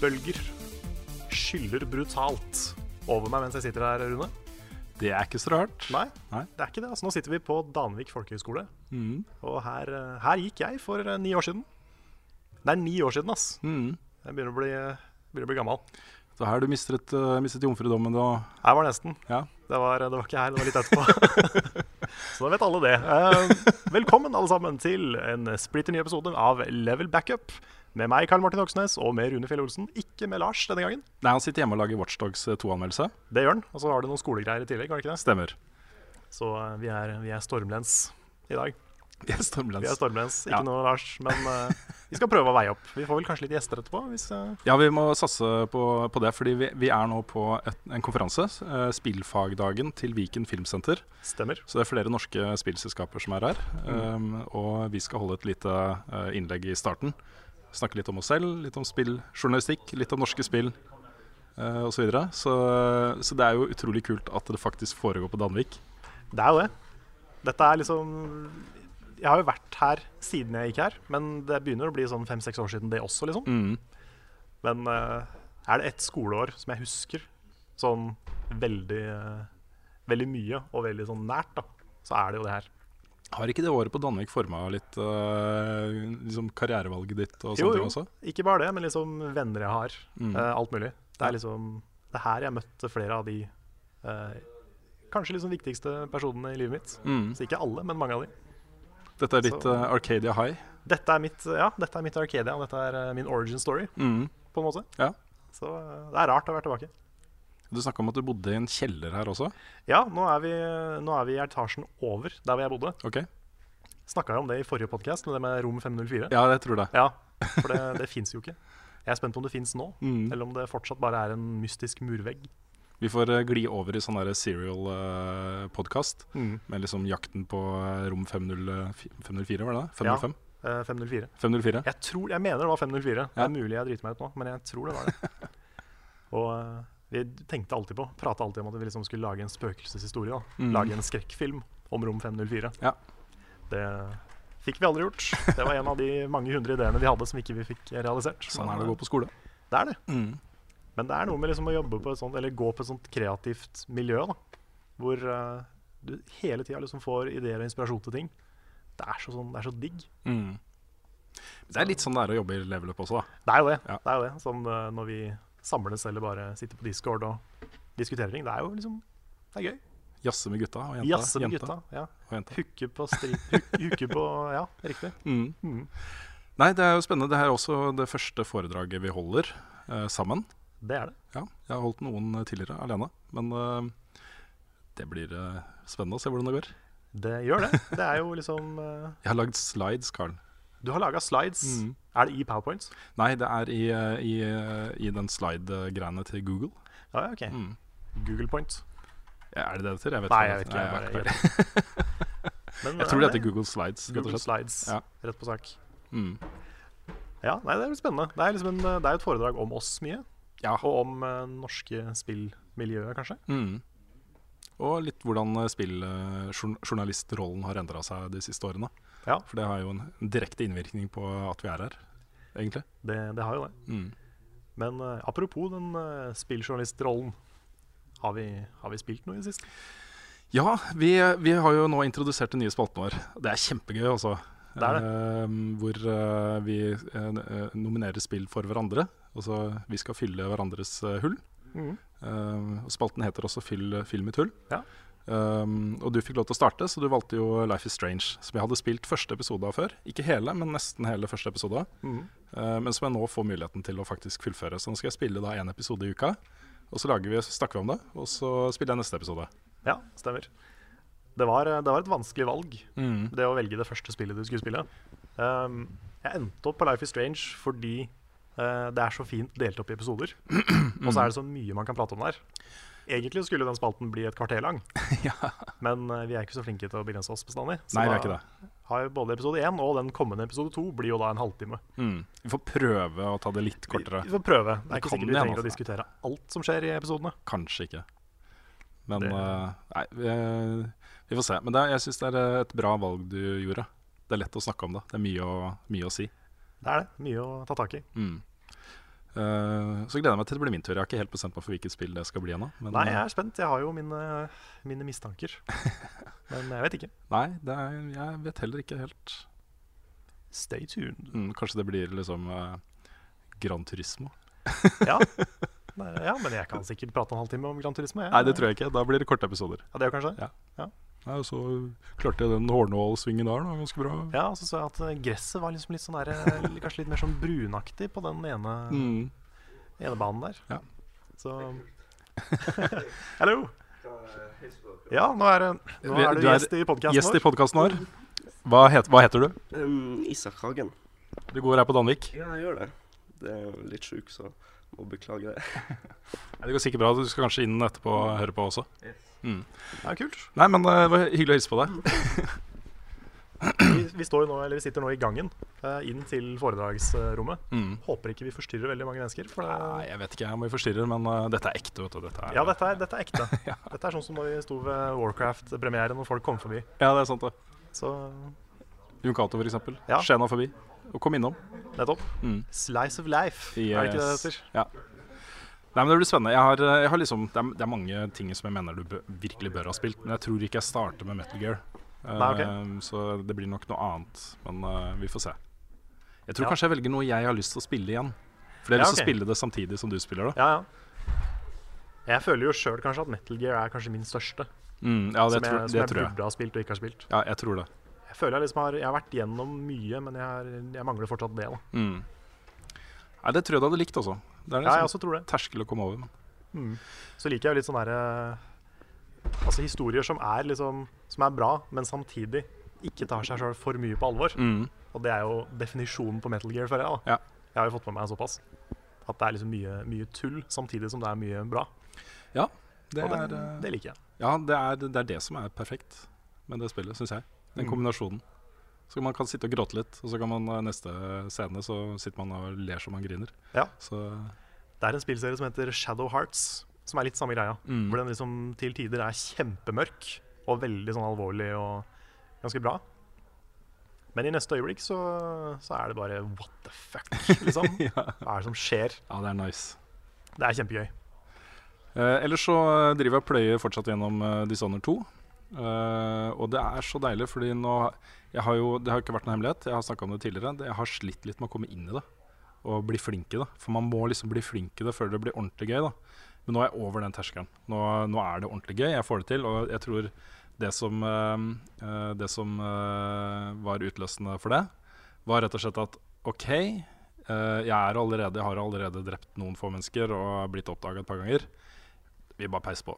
Nostalgibølger skyller brutalt over meg mens jeg sitter her, Rune. Det er ikke så rart. Nei, Nei. det er ikke det. Altså, nå sitter vi på Danvik folkehøgskole, Mm. og her, eh, her gikk jeg for eh, ni år siden. Det er ni år siden, ass. Mm. Jeg begynner å bli, eh, begynner å bli gammel. Så her du mistet, mistet jomfrudommen. da? Jeg var nesten. ja. Det var, det var ikke her, det var litt etterpå. Så da vet alle det. Velkommen alle sammen til en splitter ny episode av Level Backup. Med meg, Karl Martin Oksnes, og med Rune Fjell Olsen. Ikke med Lars denne gangen. Nei, Han sitter hjemme og lager Watchdogs 2-anmeldelse. Det gjør han. Og så har du noen skolegreier i tillegg. har du ikke det? Stemmer. Så eh, vi er, vi er stormlens i dag. Vi er stormlens. Vi er stormlens. ikke Ja. noe Lars. Men uh, vi skal prøve å veie opp. Vi får vel kanskje litt gjester etterpå. Hvis, uh... Ja, vi må satse på, på det, fordi vi, vi er nå på et, en konferanse. Uh, spillfagdagen til Viken Filmsenter. stemmer. Så det er flere norske spillselskaper som er her. Um, og vi skal holde et lite innlegg i starten. Snakke litt om oss selv, litt om spilljournalistikk, litt om norske spill uh, osv. Så, videre. så Så det er jo utrolig kult at det faktisk foregår på Danvik. Det er jo det. Dette er liksom Jeg har jo vært her siden jeg gikk her, men det begynner å bli sånn fem-seks år siden det også, liksom. Mm. Men uh, er det ett skoleår som jeg husker sånn veldig uh, Veldig mye og veldig sånn nært, da, så er det jo det her. Har ikke det året på Danvik forma litt uh, liksom karrierevalget ditt og sånt Jo, jo. også? Ikke bare det, men liksom venner jeg har. Mm. Uh, alt mulig. Det er liksom Det er her jeg møtte flere av de uh, kanskje liksom viktigste personene i livet mitt. Mm. Så ikke alle, men mange av de. Dette er ditt Så- Arcadia High. Dette er mitt, ja, dette er mitt Arcadia, og dette er min origin story, Mm. på en måte. Ja. Så det er rart å være tilbake. Du snakka om at du bodde i en kjeller her også. Ja, nå er vi, nå er vi i etasjen over der hvor jeg bodde. Ok? Snakka jeg om det i forrige podkast, med det med rom 504? Ja, jeg tror det. Ja, for det, det fins jo ikke. Jeg er spent på om det fins nå, Mm. eller om det fortsatt bare er en mystisk murvegg. Vi får eh, gli over i sånn serial-podkast med liksom jakten på eh, rom 50, eh, 504, var det det? 505? Ja, 504. 504? Jeg, tror, jeg mener det var 504. Det er mulig jeg driter meg ut nå, men jeg tror det var det. Og eh, vi tenkte alltid på, prata alltid om at vi liksom skulle lage en spøkelseshistorie. da. Mm. Lage en skrekkfilm om rom 504. Ja. Det fikk vi aldri gjort. Det var en av de mange hundre ideene vi hadde som ikke vi fikk realisert. Sånn er det å gå på skole. Det er det. Mm. Men det er noe med liksom å jobbe på et sånt, eller gå på et sånt kreativt miljø, da. Hvor uh, du hele tida liksom får ideer og inspirasjon til ting. Det er så, sånn, det er så digg. Mm. Det er litt sånn det er å jobbe i level up også, da. Det er jo det. Ja. det, er jo det. Sånn uh, når vi samles eller bare sitter på Discord og diskuterer ting. Det er jo liksom Det er gøy. Jazze med gutta og jenta. Jazze med jenta, gutta. Ja. Og jenta. Hooke på. Hukke Hooke på Ja, riktig. Mm. Mm. Nei, det er jo spennende. Det er også det første foredraget vi holder eh, sammen. Det er det. Ja, jeg har holdt noen eh, tidligere alene, men eh, det blir eh, spennende å se hvordan det går. Det gjør det. Det er jo liksom eh, Jeg har lagd slides, Carl. Du har laga slides. Mm. Er det i Powerpoints? Nei, det er i, eh, i, eh, i den slide-greiene til Google. Ja, ok. Mm. Google Point. Ja, er det det det heter? Jeg vet Nei, jeg vet ikke. Jeg, Nei, bare, jeg. Men, jeg tror det eh, heter Google Slides. Google. Slides. Ja. Rett på sak. Mm. Ja, nei, det jo spennende. Det er, liksom en, det er et foredrag om oss mye. Ja. Og om uh, norske spillmiljøet, kanskje. Mm. Og litt hvordan spilljournalistrollen spilljournalistrollen har endra seg de siste årene. Ja. For det har jo en direkte innvirkning på at vi er her, egentlig. Det, det har jo det. Mm. Men uh, apropos den uh, spilljournalistrollen. Har vi, har vi spilt noe i det siste? Ja, vi, vi har jo nå introdusert den nye spalten vår. Det er kjempegøy, altså. Det er Uh, hvor uh, vi nominerer spill for hverandre. Altså, vi skal fylle hverandres hull. Mm. Spalten heter også Fyll, fyll mitt hull. Ja. Um, og du fikk lov til å starte, så du valgte jo Life is Strange, som jeg hadde spilt første episode av før. Ikke hele, men nesten hele første episode. Mm. Uh, men som jeg nå får muligheten til å faktisk fullføre. Så nå skal jeg spille da én episode i uka. Og så lager vi, snakker vi om det, og så spiller jeg neste episode. Ja, stemmer. Det var, det var et vanskelig valg, Mm. det å velge det første spillet du skulle spille. Um, jeg endte opp på Life is Strange fordi uh, det er så fint delt opp i episoder. Og så er det så mye man kan prate om der. Egentlig skulle den spalten bli et kvarter lang, men eh, vi er ikke så flinke til å begrense oss bestandig. Så Nei, vi er ikke det. har både episode én og den kommende episode to blir jo da en halvtime. Mm. Vi får prøve å ta det litt kortere. vi får prøve. Det Det er ikke sikkert vi trenger trenger å diskutere alt som skjer i episodene. Kanskje ikke. Men Det- uh, Nei, vi, vi får se. Men det, jeg syns det er et bra valg du gjorde. Det er lett å snakke om det. Det er mye å, mye å si. Det er det. Mye å ta tak i. Mm. Eh, så gleder jeg meg til det blir min tur. Jeg har ikke helt bestemt meg for hvilket spill det skal bli ennå. Nei, jeg eh, er spent. Jeg har jo mine, mine mistanker. Men jeg vet ikke. nei det er, jeg vet heller ikke helt. Stay tuned. Mm, kanskje det blir liksom uh, Gran Turismo? Ja. Nei, ja, men jeg kan sikkert prate en halvtime om Gran Turismo. jeg. Nei, det tror jeg ikke. Da blir det korte episoder. Ja, det gjør kanskje det? Ja. Nei, og så klarte jeg den Hornål-svingen der, da. Ganske bra. Ja, og så så jeg at eh, gresset var liksom litt sånn der, eh, kanskje litt mer sånn brunaktig på den ene, Mm. ene banen der. Ja. Så Hallo! Ja, nå er, nå er du, du er gjest i podkasten Gjest i podkasten vår. Hva, het, hva heter du? Um, Isak Hagen. Du går her på Danvik. Ja, jeg gjør det. Det er litt sjuk, så må beklage det. Nei, Det går sikkert bra. Du skal kanskje inn etterpå og høre på også. Mm. Ja, kult. Nei, men eh, det var hyggelig å hilse på deg. Vi, vi, står nå, eller vi sitter nå i gangen eh, inn til foredragsrommet. Mm. Håper ikke vi forstyrrer veldig mange mennesker. For det, Nei, jeg vet ikke om vi forstyrrer, men uh, dette er ekte. vet du. Dette er, ja, dette er, dette er ekte. Dette er sånn som når vi sto ved Warcraft-premieren og folk kom forbi. Ja, det er sant det. Så Jon Cato, eksempel. Ja. Skjena forbi. Og kom innom. nettopp. Mm. Slice of life, er det ikke det det heter? Ja. Nei, men Det blir spennende. Jeg har, eh, jeg har liksom, det, er, det er mange ting som jeg mener du bør, virkelig bør ha spilt, men jeg tror ikke jeg starter med Metal Gear. Eh, Nei, ok. Så det blir nok noe annet. Men uh, vi får se. Jeg tror Ja. kanskje jeg velger noe jeg har lyst til å spille igjen. For jeg har Ja, lyst til okay. å spille det samtidig som du spiller det. Ja, ja. Jeg føler jo sjøl kanskje at Metal Gear er kanskje min største. Mm, ja, det, som jeg, tror, som jeg tror jeg. burde ha spilt og ikke har spilt. Ja, jeg tror det. Jeg føler jeg liksom har Jeg har vært gjennom mye, men jeg, har, mangler fortsatt det. da Mm. Nei, det tror jeg du hadde likt også. Det er Ja, jeg liksom også tror det. terskel å komme over. Men. Mm. Så liker jeg jo litt sånn derre Altså historier som er liksom Som er bra, men samtidig ikke tar seg sjøl for mye på alvor. Mm. Og det er jo definisjonen på Metal Gear, føler jeg. da Ja. Jeg har jo fått med meg såpass. At det er liksom mye, mye tull, samtidig som det er mye bra. Ja, det og er, det, eh, det liker jeg. ja det, er, det er det som er perfekt med det spillet, syns jeg. Den Mm. Så man kan sitte og gråte litt, og så kan man eh, neste scene så sitter man og ler som man griner. Ja. Så Det er en spillserie som heter Shadow Hearts, som er litt samme greia. Mm. Hvor den liksom til tider er kjempemørk og veldig sånn alvorlig og ganske bra. Men i neste øyeblikk så, så er det bare what the fuck, liksom. ja. Hva er det som skjer? ja, det er nice. Det er kjempegøy. Eh, ellers så driver jeg og pløyer fortsatt gjennom uh, Dishonored 2. Eh, og det er så deilig, fordi nå har jo, Det har ikke vært noen hemmelighet, jeg har snakka om det tidligere. Jeg har slitt litt med å komme inn i det og bli flink i det. For man må liksom bli flink i det før det blir ordentlig gøy. da Men nå er jeg over den terskelen. Nå, nå er det ordentlig gøy. Jeg får det til. Og jeg tror det som, eh, det som uh, var utløsende for det, var rett og slett at OK, jeg, er allerede, jeg har allerede drept noen få mennesker og blitt oppdaga et par ganger. Vi bare peiser på.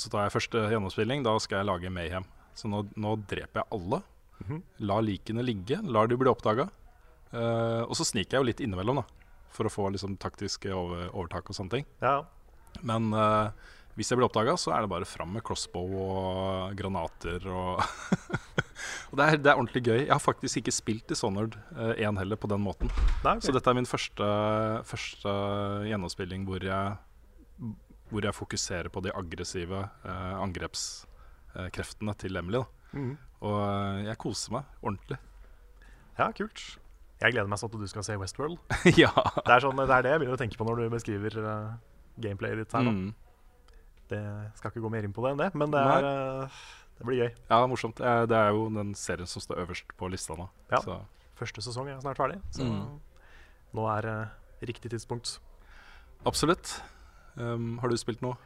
Og så tar jeg første gjennomspilling. Da skal jeg lage Mayhem. Så nå, nå dreper jeg alle. Mhm. La likene ligge. Lar de bli oppdaga. og så sniker jeg jo litt innimellom, da. For å få liksom taktiske over, overtak og sånne ting. Ja, Men uh, hvis jeg blir oppdaga, så er det bare fram med crossbow og granater og Og det er, det er ordentlig gøy. Jeg har faktisk ikke spilt i Dishonored 1 heller på den måten. Nei, ok. Så dette er min første, første gjennomspilling hvor jeg, hvor jeg fokuserer på de aggressive eh, angrepskreftene til Emily. Mhm. Og eh, jeg koser meg ordentlig. ja, kult. Jeg gleder meg sånn at du skal se Westworld. ja. Det er, sånn, det er det jeg begynner å tenke på når du beskriver uh, gameplayet ditt her. Mm. Det skal ikke gå mer inn på det enn det, men det, er, uh, det blir gøy. ja, morsomt. Eh, Det er jo den serien som står øverst på lista nå. Ja. Så Første sesong er snart ferdig, så Mm. nå er uh, riktig tidspunkt. absolutt. Um, har du spilt noe?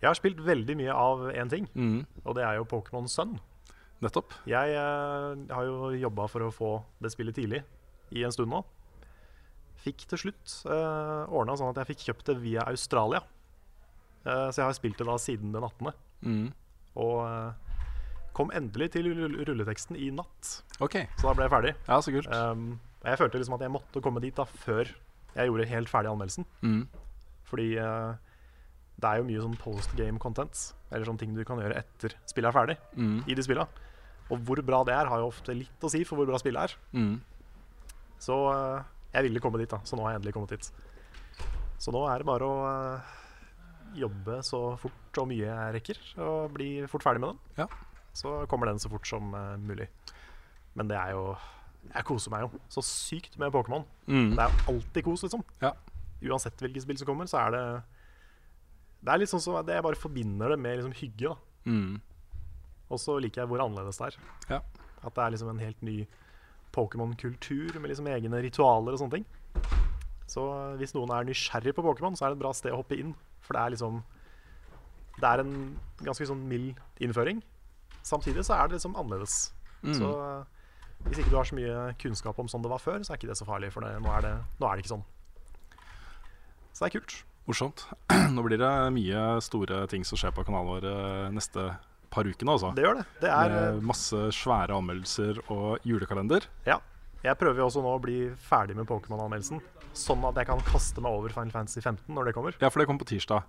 Jeg har spilt veldig mye av én ting, Mm, og det er jo Pokémon Sun. nettopp. Jeg uh, har jo jobba for å få det spillet tidlig i en stund nå. Fikk til slutt uh, ordna sånn at jeg fikk kjøpt det via Australia. Uh, så jeg har spilt det da siden den 18. Mm. Og uh, kom endelig til rulleteksten i natt. OK. Så da ble jeg ferdig. Ja, så kult. Um, jeg følte liksom at jeg måtte komme dit da før jeg gjorde helt ferdig anmeldelsen. Mm. Fordi eh, det er jo mye sånn post game content, eller sånne ting du kan gjøre etter spillet er ferdig. Mm. i de spillene. Og hvor bra det er, har jo ofte litt å si for hvor bra spillet er. Mm. Så eh, jeg ville komme dit, da. Så nå har jeg endelig kommet dit. Så nå er det bare å eh, jobbe så fort og mye jeg rekker, og bli fort ferdig med den. Ja. Så kommer den så fort som eh, mulig. Men det er jo Jeg koser meg jo så sykt med Pokémon. Mm. Det er jo alltid kos, liksom. Ja. Uansett hvilket spill som kommer, så er det Det er litt sånn som at Jeg bare forbinder det med liksom hygge. Mm. Og så liker jeg hvor annerledes det er. Ja. At det er liksom en helt ny Pokémon-kultur med liksom egne ritualer og sånne ting. Så hvis noen er nysgjerrig på Pokémon, så er det et bra sted å hoppe inn. For det er liksom Det er en ganske sånn mild innføring. Samtidig så er det liksom annerledes. Mm. Så eh, hvis ikke du har så mye kunnskap om sånn det var før, så er ikke det så farlig. For det, nå, er det, nå er det ikke sånn. Så det er kult. Morsomt. Nå blir det mye store ting som skjer på kanalen vår eh, neste par ukene, altså. Det gjør det. Det er eh, Med masse svære anmeldelser og julekalender. Ja. Jeg prøver jo også nå å bli ferdig med Pokémon-anmeldelsen. Sånn at jeg kan kaste meg over Final Fantasy 15 når det kommer. Ja, for det kommer på tirsdag.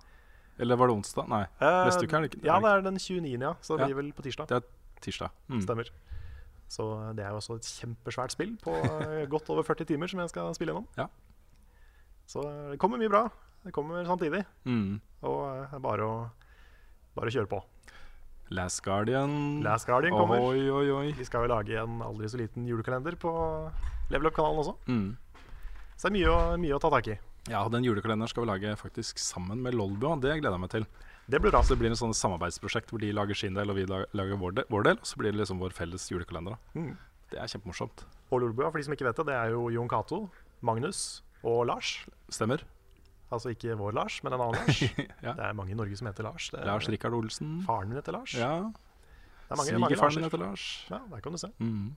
Eller var det onsdag? Nei, Eh, neste uke er det ikke. Ja, det er den 29., ja. Så det Ja. blir vel på tirsdag. Det er tirsdag. Mm. Stemmer. Så det er jo også et kjempesvært spill på eh, godt over 40 timer som jeg skal spille gjennom. Ja. Så det kommer mye bra. Det kommer samtidig. Mm. Og eh, det er bare å bare kjøre på. Last Guardian. Last Guardian kommer. Oi, oi, oi. Vi skal jo lage en aldri så liten julekalender på Level Up-kanalen også. Mm. Så det er mye å, mye å ta tak i. Ja, den julekalenderen skal vi lage faktisk sammen med Lolbua. Det gleder jeg meg til. Det blir bra. Så det blir en sånn samarbeidsprosjekt hvor de lager sin del, og vi lager vår del, vår del og så blir det liksom vår felles julekalender. Mm. Det er kjempemorsomt. Og Lolbua, for de som ikke vet det, det er jo Jon Cato, Magnus og Lars. Stemmer. Altså ikke vår Lars, men en annen Lars. Ja. Det er mange i Norge som heter Lars. Det er, Lars Rikard Olsen. Faren min heter Lars. Ja. Er Svigerfaren min heter Lars. Ja, der kan du se. Mm.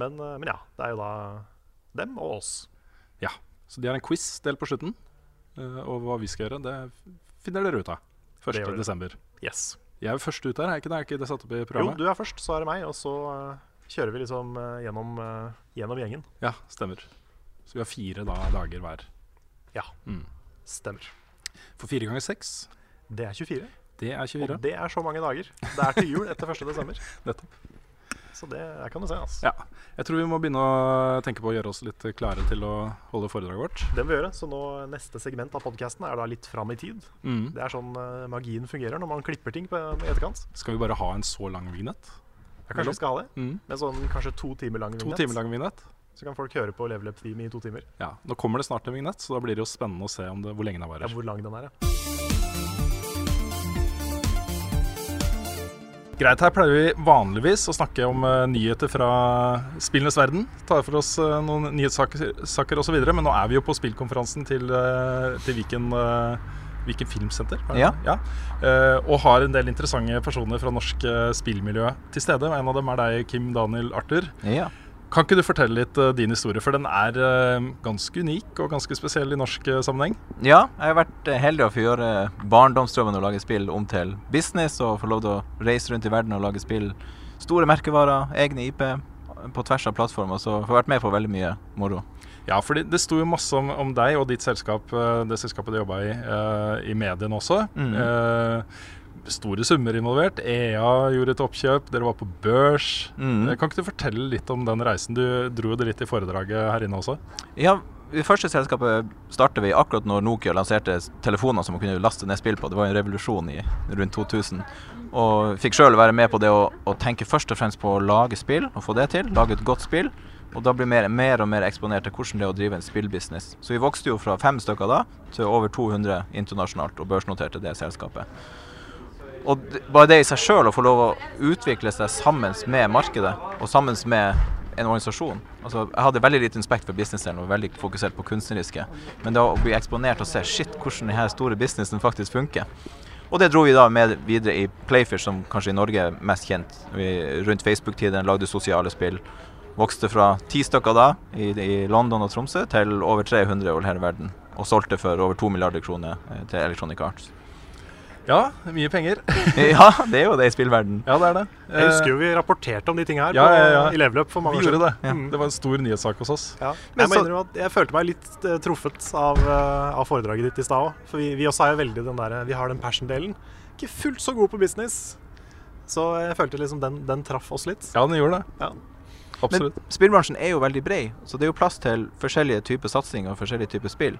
Men, eh, men ja, det er jo da dem og oss. Ja. Så de har en quiz del på slutten. eh, og hva vi skal gjøre, det finner dere ut av. 1. Det gjør dere. desember. Yes. Jeg er først ut her, er ikke det? Er ikke det satt opp i programmet? Jo, du er først, så er det meg, og så eh, kjører vi liksom gjennom, gjennom gjengen. Ja, stemmer. Så vi har fire da, dager hver. Ja, Mm. stemmer. For fire ganger seks, Det er 24. det er 24. Og det er så mange dager. Det er til jul etter 1. desember. Nettopp. Så det kan du se. Altså. Ja. Jeg tror vi må begynne å tenke på å gjøre oss litt klare til å holde foredraget vårt. Det må vi gjøre. Så nå neste segment av podkasten er da litt fram i tid. Mm. Det er sånn uh, magien fungerer når man klipper ting på etterkant. Skal vi bare ha en så lang vignett? Ja, kanskje vi skal ha det? Mm. Med sånn kanskje to timer lang vignett. To timer lang vignett? Så kan folk høre på Level Up Team i to timer. Ja. Nå kommer det snart en vignett, så da blir det jo spennende å se om det, hvor lenge den Ja, hvor lang den er, ja. Greit, her pleier vi vanligvis å snakke om uh, nyheter fra spillenes verden. Tar for oss uh, noen nyhetssaker osv., men nå er vi jo på spillkonferansen til, uh, til Viken, Viken Filmsenter. Ja. Ja. Uh, og har en del interessante personer fra norsk uh, spillmiljø til stede. En av dem er deg, Kim Daniel Arthur. Ja. Kan ikke du fortelle litt uh, din historie, for den er uh, ganske unik og ganske spesiell i norsk uh, sammenheng? ja, jeg har vært heldig å få gjøre barndomsdrømmen å lage spill om til business, og få lov til å reise rundt i verden og lage spill. Store merkevarer, egne IP på tvers av plattformer, så får vært med på veldig mye moro. Ja, for det sto jo masse om, om deg og ditt selskap, det selskapet du jobba i, i mediene også. Mhm. Store summer involvert. EA gjorde et oppkjøp, dere var på børs. Mhm. Eh, Kan ikke du fortelle litt om den reisen? Du dro det litt i foredraget her inne også. Ja, det første selskapet startet vi akkurat når Nokia lanserte telefoner som man kunne laste ned spill på. Det var en revolusjon i rundt 2000. Og fikk sjøl være med på det å, å tenke først og fremst på å lage spill, og få det til. Lage et godt spill. Og da blir mer, mer og mer eksponert til hvordan det er å drive en spillbusiness. Så vi vokste jo fra fem stykker da til over 200 internasjonalt, og børsnoterte det selskapet. Og bare det i seg sjøl, å få lov å utvikle seg sammen med markedet og sammen med en organisasjon. Altså, jeg hadde veldig lite respekt for businessdelen og var veldig fokusert på kunstneriske. Men det å bli eksponert og se shit, hvordan denne store businessen faktisk funker. Og det dro vi da med videre i Playfish, som kanskje i Norge er mest kjent. Vi, rundt Facebook-tiden lagde sosiale spill. Vokste fra ti stykker da i, i London og Tromsø til over 300 over hele verden. Og solgte for over to milliarder kroner eh, til Electronic Arts. Ja, mye penger. ja, det er jo det i spillverden. Ja, det er det. Jeg husker jo vi rapporterte om de tingene her Ja, ja, ja. i Level Up for mange Vi år siden. det. Mm. Det var en stor nyhetssak hos oss. Ja. Men Jeg, må så- innrømme at jeg følte meg litt eh, truffet av, eh, av foredraget ditt i stad òg. For vi, vi også er jo veldig den der, Vi har den passion-delen. Ikke fullt så god på business. Så jeg følte liksom den, den traff oss litt. Ja, den gjorde det. Ja. Absolutt. Men spillbransjen er jo veldig bred, så det er jo plass til forskjellige typer satsinger og forskjellige typer spill.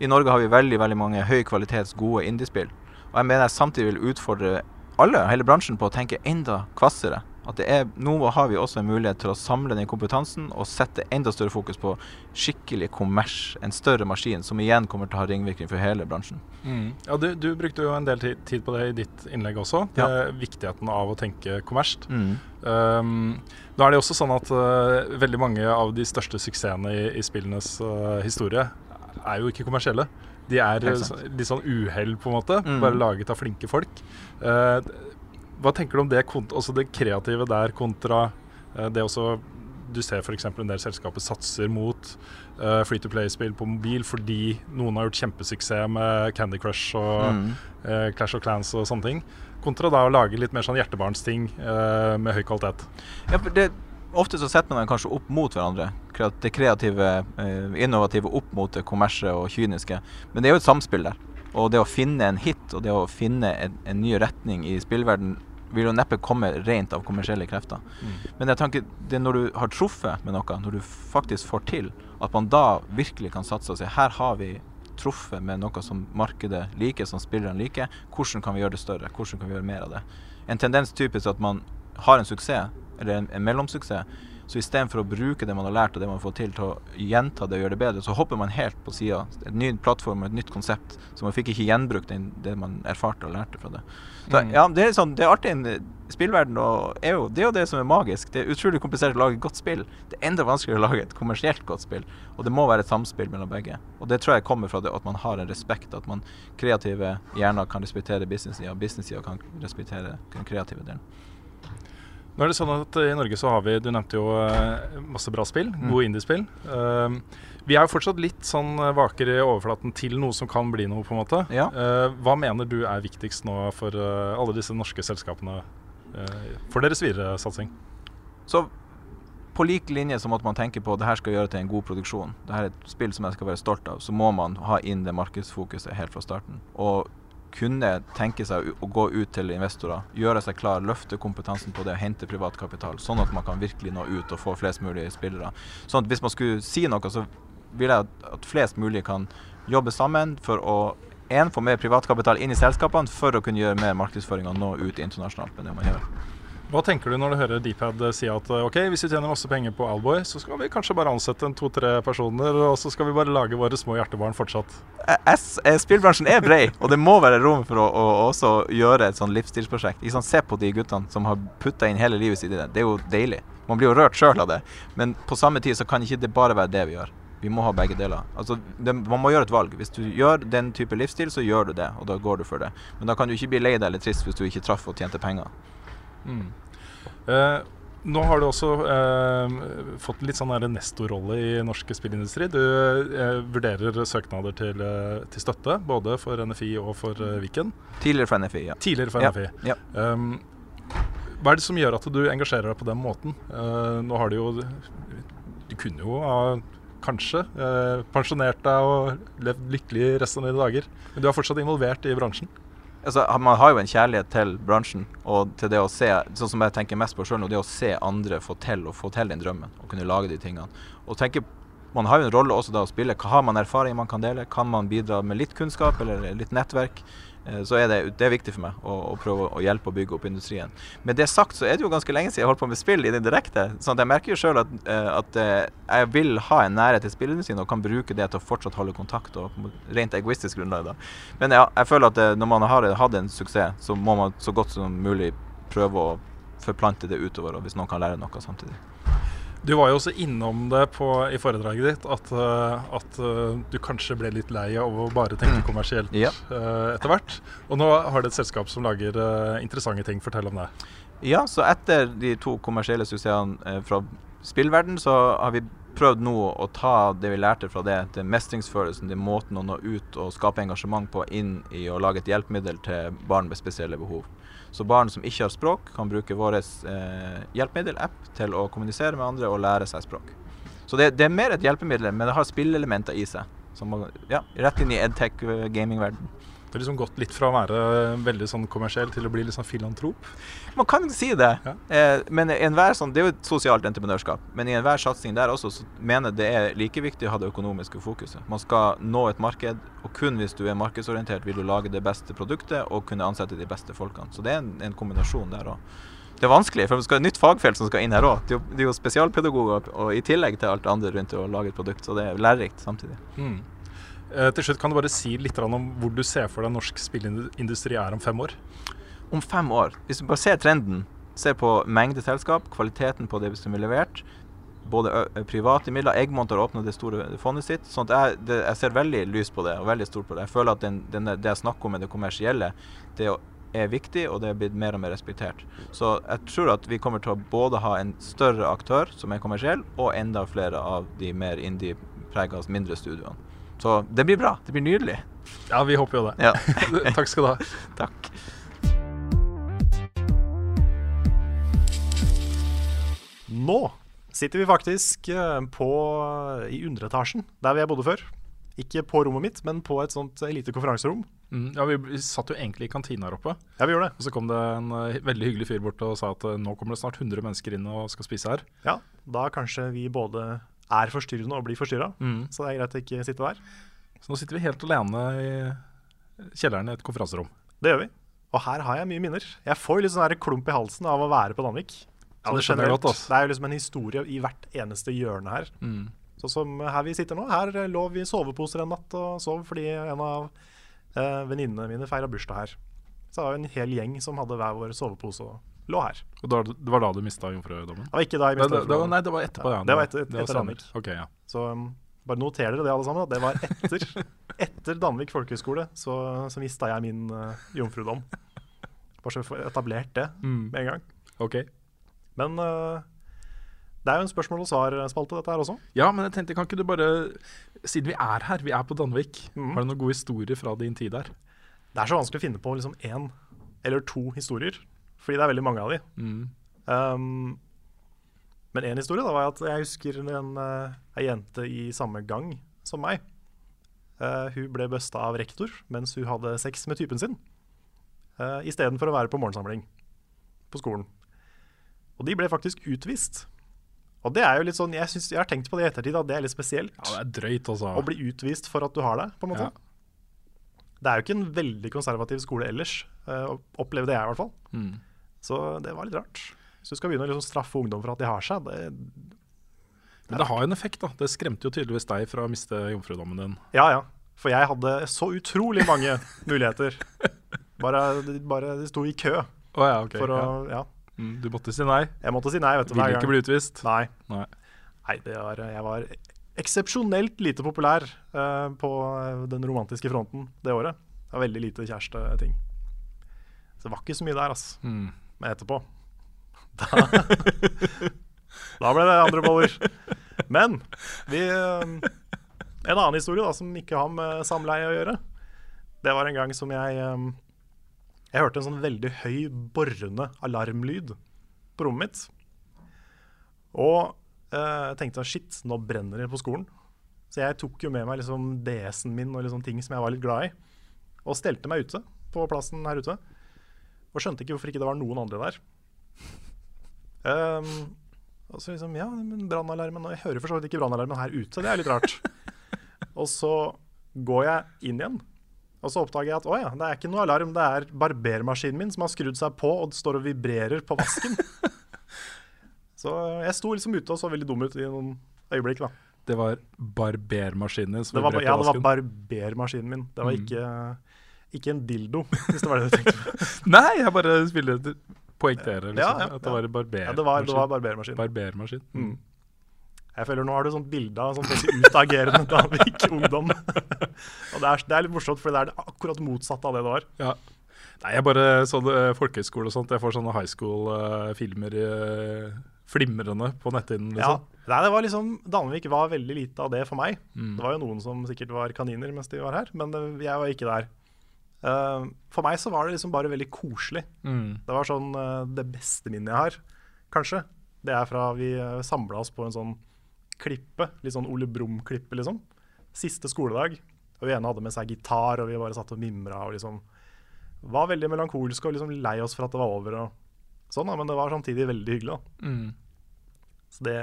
I Norge har vi veldig veldig mange høy kvalitets gode indiespill. Og jeg mener jeg samtidig vil utfordre alle, hele bransjen, på å tenke enda kvassere. At det er, nå har vi også en mulighet til å samle den kompetansen og sette enda større fokus på skikkelig kommers, en større maskin, som igjen kommer til å ha ringvirkning for hele bransjen. Mm. Ja, du, du brukte jo en del tid på det i ditt innlegg også. Ja. Det, viktigheten av å tenke kommersielt. Mm. Um, nå er det også sånn at uh, veldig mange av de største suksessene i, i spillenes uh, historie er jo ikke kommersielle. De er så- litt sånn uhell, på en måte. Mm. Bare laget av flinke folk. Eh, hva tenker du om det, også det kreative der kontra eh, det også Du ser f.eks. en del selskaper satser mot eh, free to play-spill på mobil fordi noen har gjort kjempesuksess med Candy Crush og Mm. eh, Clash of Clans og sånne ting. Kontra da å lage litt mer sånn hjertebarnsting eh, med høy kvalitet. Ja, det, ofte så setter man dem kanskje opp mot hverandre. Det kreative, eh, innovative opp mot det kommersielle og kyniske. Men det er jo et samspill der. Og det å finne en hit og det å finne en, en ny retning i spillverden vil jo neppe komme rent av kommersielle krefter. Men jeg tenker, det er når du har truffet med noe, når du faktisk får til, at man da virkelig kan satse og si her har vi truffet med noe som markedet liker, som spillerne liker. Hvordan kan vi gjøre det større? Hvordan kan vi gjøre mer av det? En tendens typisk at man har en suksess, eller en, en mellomsuksess, så istedenfor å bruke det man har lært og det man får til, til å gjenta det og gjøre det bedre, så hopper man helt på sida. En ny plattform og et nytt konsept. Så man fikk ikke gjenbrukt det man erfarte og lærte fra det. Så, Mm. ja, det er, sånn, det er artig en spillverden, og EU, det er jo det som er magisk. Det er utrolig komplisert å lage et godt spill. Det er enda vanskeligere å lage et kommersielt godt spill. Og det må være et samspill mellom begge. Og det tror jeg kommer fra det at man har en respekt, at man kreative hjerner kan respektere business-sida, og business-sida kan respektere den kreative delen. Nå er det sånn at I Norge så har vi Du nevnte jo eh, masse bra spill. Mm. Gode indiespill. Um, vi er jo fortsatt litt sånn vakre vaker i overflaten til noe som kan bli noe, på en måte. Ja. Eh, hva mener du er viktigst nå for eh, alle disse norske selskapene eh, for deres videre satsing? Så på lik linje så måtte man tenke på at det her skal gjøre til en god produksjon, det her er et spill som jeg skal være stolt av, så må man ha inn det markedsfokuset helt fra starten. Og kunne tenke seg å gå ut til investorer, gjøre seg klar, løfte kompetansen på det hente privatkapital, sånn at man kan virkelig nå ut og få flest mulig spillere. Sånn at hvis man skulle si noe, så vil jeg at flest mulig kan jobbe sammen for å en, få mer privatkapital inn i selskapene for å kunne gjøre mer markedsføring og nå ut internasjonalt med det man gjør. Hva tenker du når du hører Dpad si at eh, ok, hvis vi tjener masse penger på Alboy, så skal vi kanskje bare ansette en to-tre personer, og så skal vi bare lage våre små hjertebarn fortsatt? S, eh, spillbransjen er brei, og det må være rom for å, å også gjøre et sånn livsstilsprosjekt. Sant? Se på de guttene som har putta inn hele livet sitt i det. Det er jo deilig. Man blir jo rørt sjøl av det. Men på samme tid så kan ikke det bare være det vi gjør. Vi må ha begge deler. Altså, det, man må gjøre et valg. Hvis du gjør den type livsstil, så gjør du det, og da går du for det. Men da kan du ikke bli lei deg eller trist hvis du ikke traff og tjente penger. Mm. Eh, nå har du også eh, fått litt sånn nestorrolle i norsk spillindustri. Du eh, vurderer søknader til, eh, til støtte, både for NFI og for eh, Viken. Tidligere for NFI, ja. Tidligere for Ja, NFI. ja. Um, hva er det som gjør at du engasjerer deg på den måten? Uh, nå har du jo Du kunne jo ha kanskje uh, pensjonert deg og levd lykkelig resten av dine dager, men du er fortsatt involvert i bransjen. Altså, man har jo en kjærlighet til bransjen og til det å se Sånn som jeg tenker mest på sjøl nå, det å se andre få til og få til den drømmen og kunne lage de tingene. Og tenke man har jo en rolle også da å spille. Har man erfaring man kan dele? Kan man bidra med litt kunnskap eller litt nettverk? Eh, Så er det, det er viktig for meg å, å prøve å hjelpe å bygge opp industrien. Med det sagt så er det jo ganske lenge siden jeg holdt på med spill i det direkte. sånn at jeg merker jo sjøl at, eh, at eh, jeg vil ha en nærhet til spillindustrien og kan bruke det til å fortsatt holde kontakt. og Rent egoistisk grunnlag da. Men ja, jeg føler at når man har hatt en suksess, så må man så godt som mulig prøve å forplante det utover, og hvis noen kan lære noe samtidig. Du var jo også innom det på, i foredraget ditt, at, uh, at uh, du kanskje ble litt lei av å bare tenke Mm. kommersielt Ja. uh, etter hvert. Og nå har du et selskap som lager interessante ting. Fortell om det. Ja, så etter de to kommersielle suksessene eh, fra spillverden, så har vi prøvd nå å ta det vi lærte fra det, til mestringsfølelsen, til måten å nå ut og skape engasjement på, inn i å lage et hjelpemiddel til barn med spesielle behov. Så barn som ikke har språk, kan bruke vår eh, hjelpemiddel-app til å kommunisere med andre og lære seg språk. Så det, det er mer et hjelpemiddel, men det har spillelementer i seg. Som ja, rett inn i edtech-gamingverden. Det har liksom gått litt fra å være veldig sånn kommersiell til å bli litt sånn filantrop. Man kan si det. Ja. Eh, men enhver sånn, det er jo et sosialt entreprenørskap. Men i enhver satsing der også så mener jeg det er like viktig å ha det økonomiske fokuset. Man skal nå et marked, og kun hvis du er markedsorientert, vil du lage det beste produktet og kunne ansette de beste folkene. Så det er en, en kombinasjon der òg. Det er vanskelig, for det skal et nytt fagfelt som skal inn her òg. Det er jo spesialpedagoger og i tillegg til alt det andre rundt å lage et produkt. Så det er lærerikt samtidig. Mm. Eh, til slutt, kan du bare si litt om hvor du ser for deg norsk spillindustri er om fem år? om fem år, hvis du bare ser trenden, ser på mengde selskap, kvaliteten på det som er levert, både private midler Eggmont har åpna det store fondet sitt. sånn at jeg, det, jeg ser veldig lyst på det, og veldig stort på det. Jeg føler at den, den, det jeg snakker om med det kommersielle, det er viktig, og det er blitt mer og mer respektert. Så jeg tror at vi kommer til å både ha en større aktør som er kommersiell, og enda flere av de mer indie-prega mindre studioene. Så det blir bra. Det blir nydelig. Ja, vi håper jo det. Ja. Takk skal du ha. Takk. Nå sitter vi faktisk eh, på, i underetasjen, der vi bodde før. Ikke på rommet mitt, men på et sånt eh, lite konferanserom. Mm, ja, vi, vi satt jo egentlig i kantina her oppe. Ja, vi gjorde det. Og så kom det en uh, veldig hyggelig fyr bort og sa at uh, nå kommer det snart 100 mennesker inn og skal spise her. Ja, da kanskje vi både er forstyrrende og blir forstyrra. Mm. Så det er greit å ikke sitte der. Så nå sitter vi helt alene i kjelleren i et konferanserom. Det gjør vi. Og her har jeg mye minner. Jeg får litt sånn klump i halsen av å være på Danvik. Ja, det skjønner jeg godt, ass. Det er jo liksom en historie i hvert eneste hjørne her. Mm. Sånn som her vi sitter nå. Her lå vi i soveposer en natt og sov fordi en av eh, venninnene mine feira bursdag her. Så det var en hel gjeng som hadde hver vår sovepose og lå her. Og da, det var da du mista jomfrudommen? Det var ikke da jeg mista jomfrudommen. nei, det var etterpå, ja. Det var etter, etter, etter. Danvik. Okay, ja. Så um, bare noter dere det, alle sammen. At det var etter, etter Danvik folkehøgskole så, så mista jeg min uh, jomfrudom. Bare så vi får etablert det Mm. med en gang. Ok. Men uh, det er jo en spørsmål og svar-spalte, dette her også. Ja, men jeg tenkte, kan ikke du bare Siden vi er her, vi er på Danvik, mm. har du noen gode historier fra din tid der? Det er så vanskelig å finne på liksom én eller to historier, fordi det er veldig mange av de. Mm. Um, men én historie da var at jeg husker en, uh, ei jente i samme gang som meg. Uh, hun ble busta av rektor mens hun hadde sex med typen sin, uh, istedenfor å være på morgensamling på skolen. Og de ble faktisk utvist. Og det er jo litt sånn, jeg, synes, jeg har tenkt på det i ettertid, at det er litt spesielt. Ja, det er drøyt, også. Å bli utvist for at du har det, på en måte. Ja. Det er jo ikke en veldig konservativ skole ellers, uh, opplevde jeg i hvert fall. Mm. Så det var litt rart. Hvis du skal begynne å liksom straffe ungdom for at de har seg, det, Men det har jo en effekt, da. Det skremte jo tydeligvis deg fra å miste jomfrudommen din. Ja, ja. For jeg hadde så utrolig mange muligheter. Bare, bare de sto i kø Å ja, ok. for å ja. Ja. Mm, du måtte si nei. Jeg måtte si nei, vet du. Ville ikke gang. bli utvist. Nei. Nei. Nei, det var, jeg var eksepsjonelt lite populær uh, på den romantiske fronten det året. Det var veldig lite kjæresteting. Så det var ikke så mye der, altså. Mm. Men etterpå Da, da ble det andre boller. Men vi uh, En annen historie da som ikke har med samleie å gjøre. Det var en gang som jeg um, Jeg hørte en sånn veldig høy, borrende alarmlyd på rommet mitt. Og eh, jeg tenkte shit, nå brenner det på skolen. Så jeg tok jo med meg liksom DS-en min og liksom ting som jeg var litt glad i, og stelte meg ute på plassen her ute. Og skjønte ikke hvorfor ikke det var noen andre der. Um, og så liksom, ja, men brannalarmen jeg hører for så vidt ikke brannalarmen her ute, det er litt rart. og så går jeg inn igjen, og så oppdager jeg at å ja, det er ikke noe alarm, det er barbermaskinen min som har skrudd seg på og står og vibrerer på vasken. så jeg sto liksom ute og så veldig dum ut i noen øyeblikk, da. Det var barbermaskinen som Det var, ja, det var barbermaskinen min. Det var Mm. ikke, ikke en dildo, hvis det var det du tenkte på. Nei, jeg bare ville poengtere liksom, Ja, ja, at det var en barbermaskin. Ja, det var, det var barbermaskin. Barbermaskin. Mm. Jeg føler Nå har du sånt bilde av sånn veldig utagerende Danvik ungdom. og det er, det er litt morsomt, for det er det akkurat motsatte av det det var. Ja. Nei, jeg bare sånn eh, folkehøyskole og sånt. Jeg får sånne high school-filmer uh, flimrende på netthinnen. Ja. Liksom. Nei, det var liksom, Danvik var veldig lite av det for meg. Mm. Det var jo noen som sikkert var kaniner mens de var her, men eh, jeg var ikke der. Uh, for meg så var det liksom bare veldig koselig. Mm. Det var sånn uh, det beste minnet jeg har, kanskje. Det er fra vi uh, samla oss på en sånn klippe, litt sånn Ole Brumm-klippe, liksom. Siste skoledag. Og vi ene hadde med seg gitar, og vi bare satt og mimra og liksom var veldig melankolske og liksom lei oss for at det var over. og sånn da, Men det var samtidig veldig hyggelig. da Mm. Så det,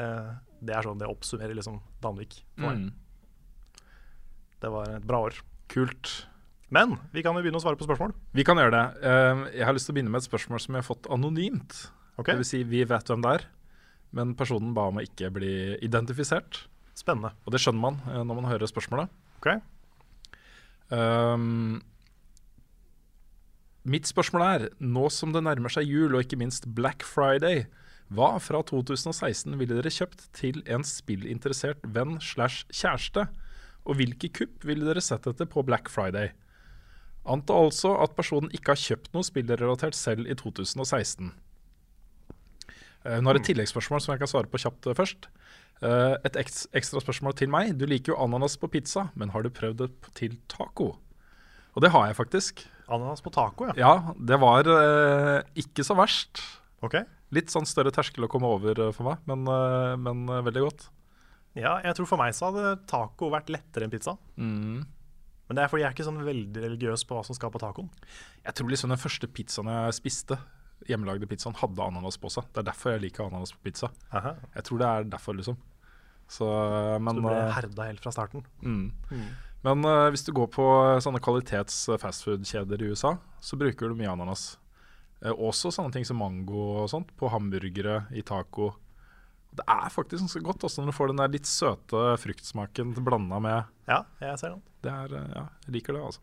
det er sånn det oppsummerer liksom Danvik for meg. Mm. Det var et bra år. Kult. Men vi kan jo begynne å svare på spørsmål. Vi kan gjøre det. Eh, jeg har lyst til å begynne med et spørsmål som jeg har fått anonymt. Okay. Det vil si, vi vet hvem det er, men personen ba om å ikke bli identifisert. Spennende. Og det skjønner man eh, når man hører spørsmålet. Ok, Um, mitt spørsmål er, nå som det nærmer seg jul og ikke minst Black Friday, hva fra 2016 ville dere kjøpt til en spillinteressert venn slash kjæreste? Og hvilke kupp ville dere sett etter på Black Friday? Anta altså at personen ikke har kjøpt noe spillrelatert selv i 2016. Eh, Hun har et tilleggsspørsmål som jeg kan svare på kjapt eh, først. Eh, Et ekstra spørsmål til meg. Du liker jo ananas på pizza, men har du prøvd det til taco? Og det har jeg faktisk. Ananas på taco, ja. Ja, det var eh, ikke så verst. Ok. Litt sånn større terskel å komme over eh, for meg, men, eh, men eh, veldig godt. Ja, jeg tror for meg så hadde taco vært lettere enn pizza. Mm. Men det er fordi jeg er ikke sånn veldig religiøs på hva som skal på tacoen. Jeg tror liksom den første pizzaen jeg spiste, hjemmelagde pizzaen, hadde ananas på seg. Det er derfor jeg liker ananas på pizza. Aha. Jeg tror det er derfor, liksom. Så, men, Så du ble herda helt fra starten. Mm. Men uh, hvis du går på sånne kvalitets fastfood-kjeder i USA, så bruker du mye ananas. Eh, også sånne ting som mango og sånt, på hamburgere, i taco. Det er faktisk ganske godt også når du får den der litt søte fruktsmaken blanda med Ja, jeg ser den. det er, eh, Ja, jeg liker det, altså.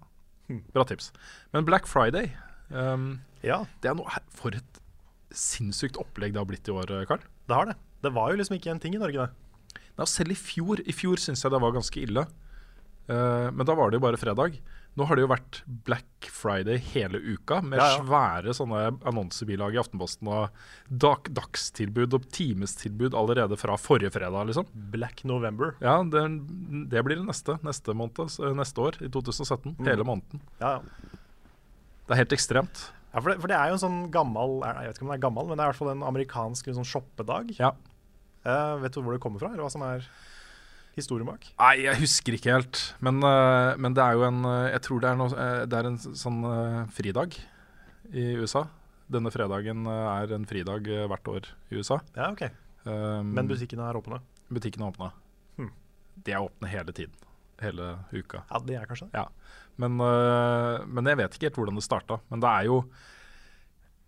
Hmm. Bra tips. Men Black Friday, um, Ja, det er noe For et sinnssykt opplegg det har blitt i år, eh, Karl. det har det. Det var jo liksom ikke en ting i Norge, det. Nei, selv i fjor I fjor syns jeg det var ganske ille. Uh, men da var det jo bare fredag. Nå har det jo vært Black Friday hele uka, med Ja, ja. svære sånne annonsebilag i Aftenposten og dag, dagstilbud og timestilbud allerede fra forrige fredag, liksom. Black November. Ja, det, det blir det neste neste, måned, eh, neste år, i 2017. Mm. Hele måneden. Ja, ja. Det er helt ekstremt. ja for, det, for det er jo en sånn gammel Jeg vet ikke om den er gammel, men det er i hvert fall en amerikansk sånn shoppedag. Ja. Uh, vet du hvor det kommer fra, eller hva som er historien bak? Nei, jeg husker ikke helt. Men, eh, men det er jo en eh, Jeg tror det er, noe, eh, det er en sånn fridag i USA. Denne fredagen er en fridag hvert år i USA. Ja, ok. Um, Men butikkene er åpne? butikkene er åpne. Hmm. De er åpne hele tiden. Hele uka. Ja, de er kanskje det. Men, eh, men jeg vet ikke helt hvordan det starta. Men det er jo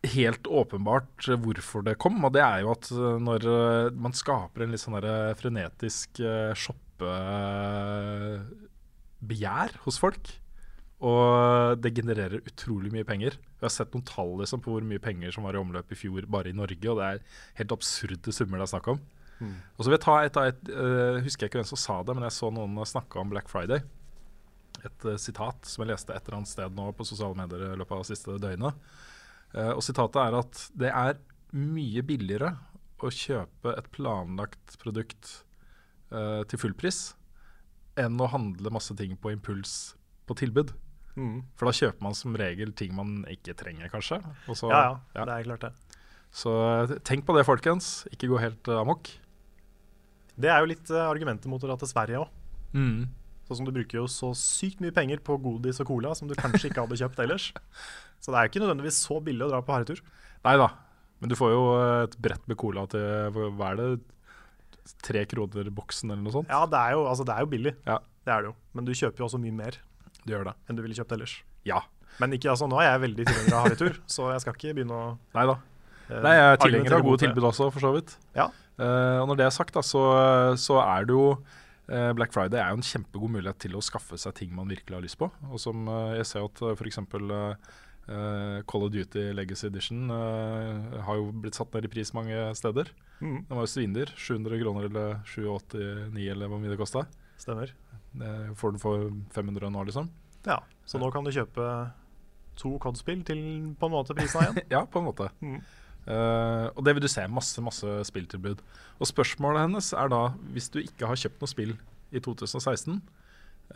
helt åpenbart eh, hvorfor det kom. Og det er jo at eh, når eh, man skaper en litt sånn der frenetisk uh, shoppebegjær hos folk, og det genererer utrolig mye penger. Vi har sett noen tall liksom, på hvor mye penger som var i omløp i fjor bare i Norge, og det er helt absurde summer det er snakk om. Mm. Og så vil jeg ta et av et, uh, husker jeg ikke hvem som sa det, men jeg så noen snakke om Black Friday. Et uh, sitat som jeg leste et eller annet sted nå på sosiale medier i løpet av det siste døgnet. Eh, og sitatet er at det er mye billigere å kjøpe et planlagt produkt uh, til fullpris enn å handle masse ting på impuls på tilbud. Mm. For da kjøper man som regel ting man ikke trenger, kanskje. Så, Ja, ja, ja. det er klart det. Så eh, tenk på det, folkens. Ikke gå helt uh, amok. Det er jo litt uh, argumentet mot å dra til Sverige òg. Mm. Sånn som du bruker jo så sykt mye penger på godis og cola som du kanskje ikke hadde kjøpt ellers. Så det er ikke nødvendigvis så billig å dra på harretur. Nei da. Men du får jo et brett med cola til hva er det? Tre kroner boksen eller noe sånt? Ja, det er jo, altså, det er jo billig. Ja. Det er det jo. Men du kjøper jo også mye mer Du gjør det. enn du ville kjøpt ellers. Ja. Men ikke, altså, nå er jeg veldig tilhenger av harretur, så jeg skal ikke begynne å Nei da. eh, Nei, jeg er tilhenger av gode tilbud også, for så vidt. Ja. Uh, og når det er sagt, da, så, så er det jo Black Friday er jo en kjempegod mulighet til å skaffe seg ting man virkelig har lyst på. Og som eh, jeg ser at uh, f.eks. Uh, Eh, Call of Duty Legacy Edition uh, har jo blitt satt ned i pris mange steder. Mm. Den var jo svindyr. 700 kroner eller 789 eller hvor mye det kosta. Stemmer. Får den for 500 nå, liksom. Ja, Så nå kan du kjøpe to COD-spill til på en måte prisen igjen? ja, på en måte. Mhm. Eh, og det vil du se. Masse masse spilltilbud. Og spørsmålet hennes er da, hvis du ikke har kjøpt noe spill i 2016,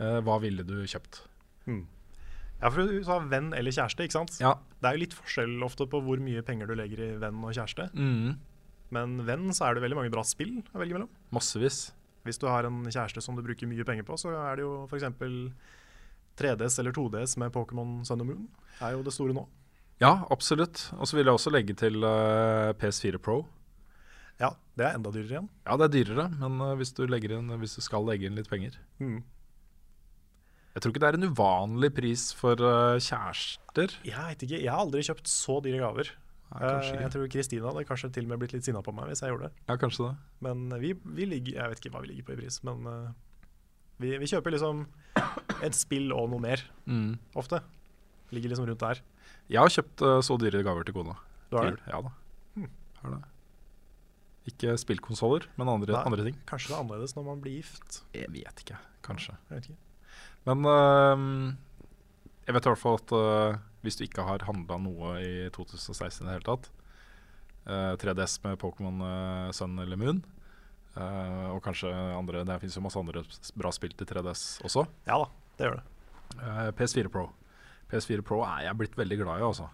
uh, hva ville du kjøpt? Mm. Ja, for du sa venn eller kjæreste, ikke sant? Ja. Det er jo litt forskjell ofte på hvor mye penger du legger i venn og kjæreste. Mm. Men venn så er det veldig mange bra spill å velge mellom. Massevis. Hvis du har en kjæreste som du bruker mye penger på, så er det jo f.eks. 3DS eller 2DS med Pokémon Sun and Moon. Det er jo det store nå. Ja, absolutt. Og så vil jeg også legge til uh, PS4 Pro. Ja, det er enda dyrere igjen. Ja, det er dyrere, men uh, hvis, du inn, hvis du skal legge inn litt penger Mm. Jeg tror ikke det er en uvanlig pris for uh, kjærester. Jeg vet ikke, jeg har aldri kjøpt så dyre gaver. Eh, ikke. jeg tror Kristina hadde kanskje til og med blitt litt sinna på meg hvis jeg gjorde det. Ja, kanskje det. Men vi, vi ligger Jeg vet ikke hva vi ligger på i pris, men eh, vi, vi kjøper liksom et spill og noe mer, Mm. ofte. Ligger liksom rundt der. Jeg har kjøpt uh, så dyre gaver til kona. Du har det? Ja da. Hmm. Har det. Ikke spillkonsoller, men andre, Nei. andre ting. Kanskje det er annerledes når man blir gift. Jeg vet ikke. Kanskje. Jeg vet ikke. Men uh, jeg vet i hvert fall at uh, hvis du ikke har handla noe i 2016 i det hele tatt øh, 3DS med Pokémon Sun eller Moon, og kanskje andre Det fins jo masse andre bra spill til 3DS også. Ja da, det gjør det. Eh, PS4 Pro. PS4 Pro er jeg blitt veldig glad i, altså.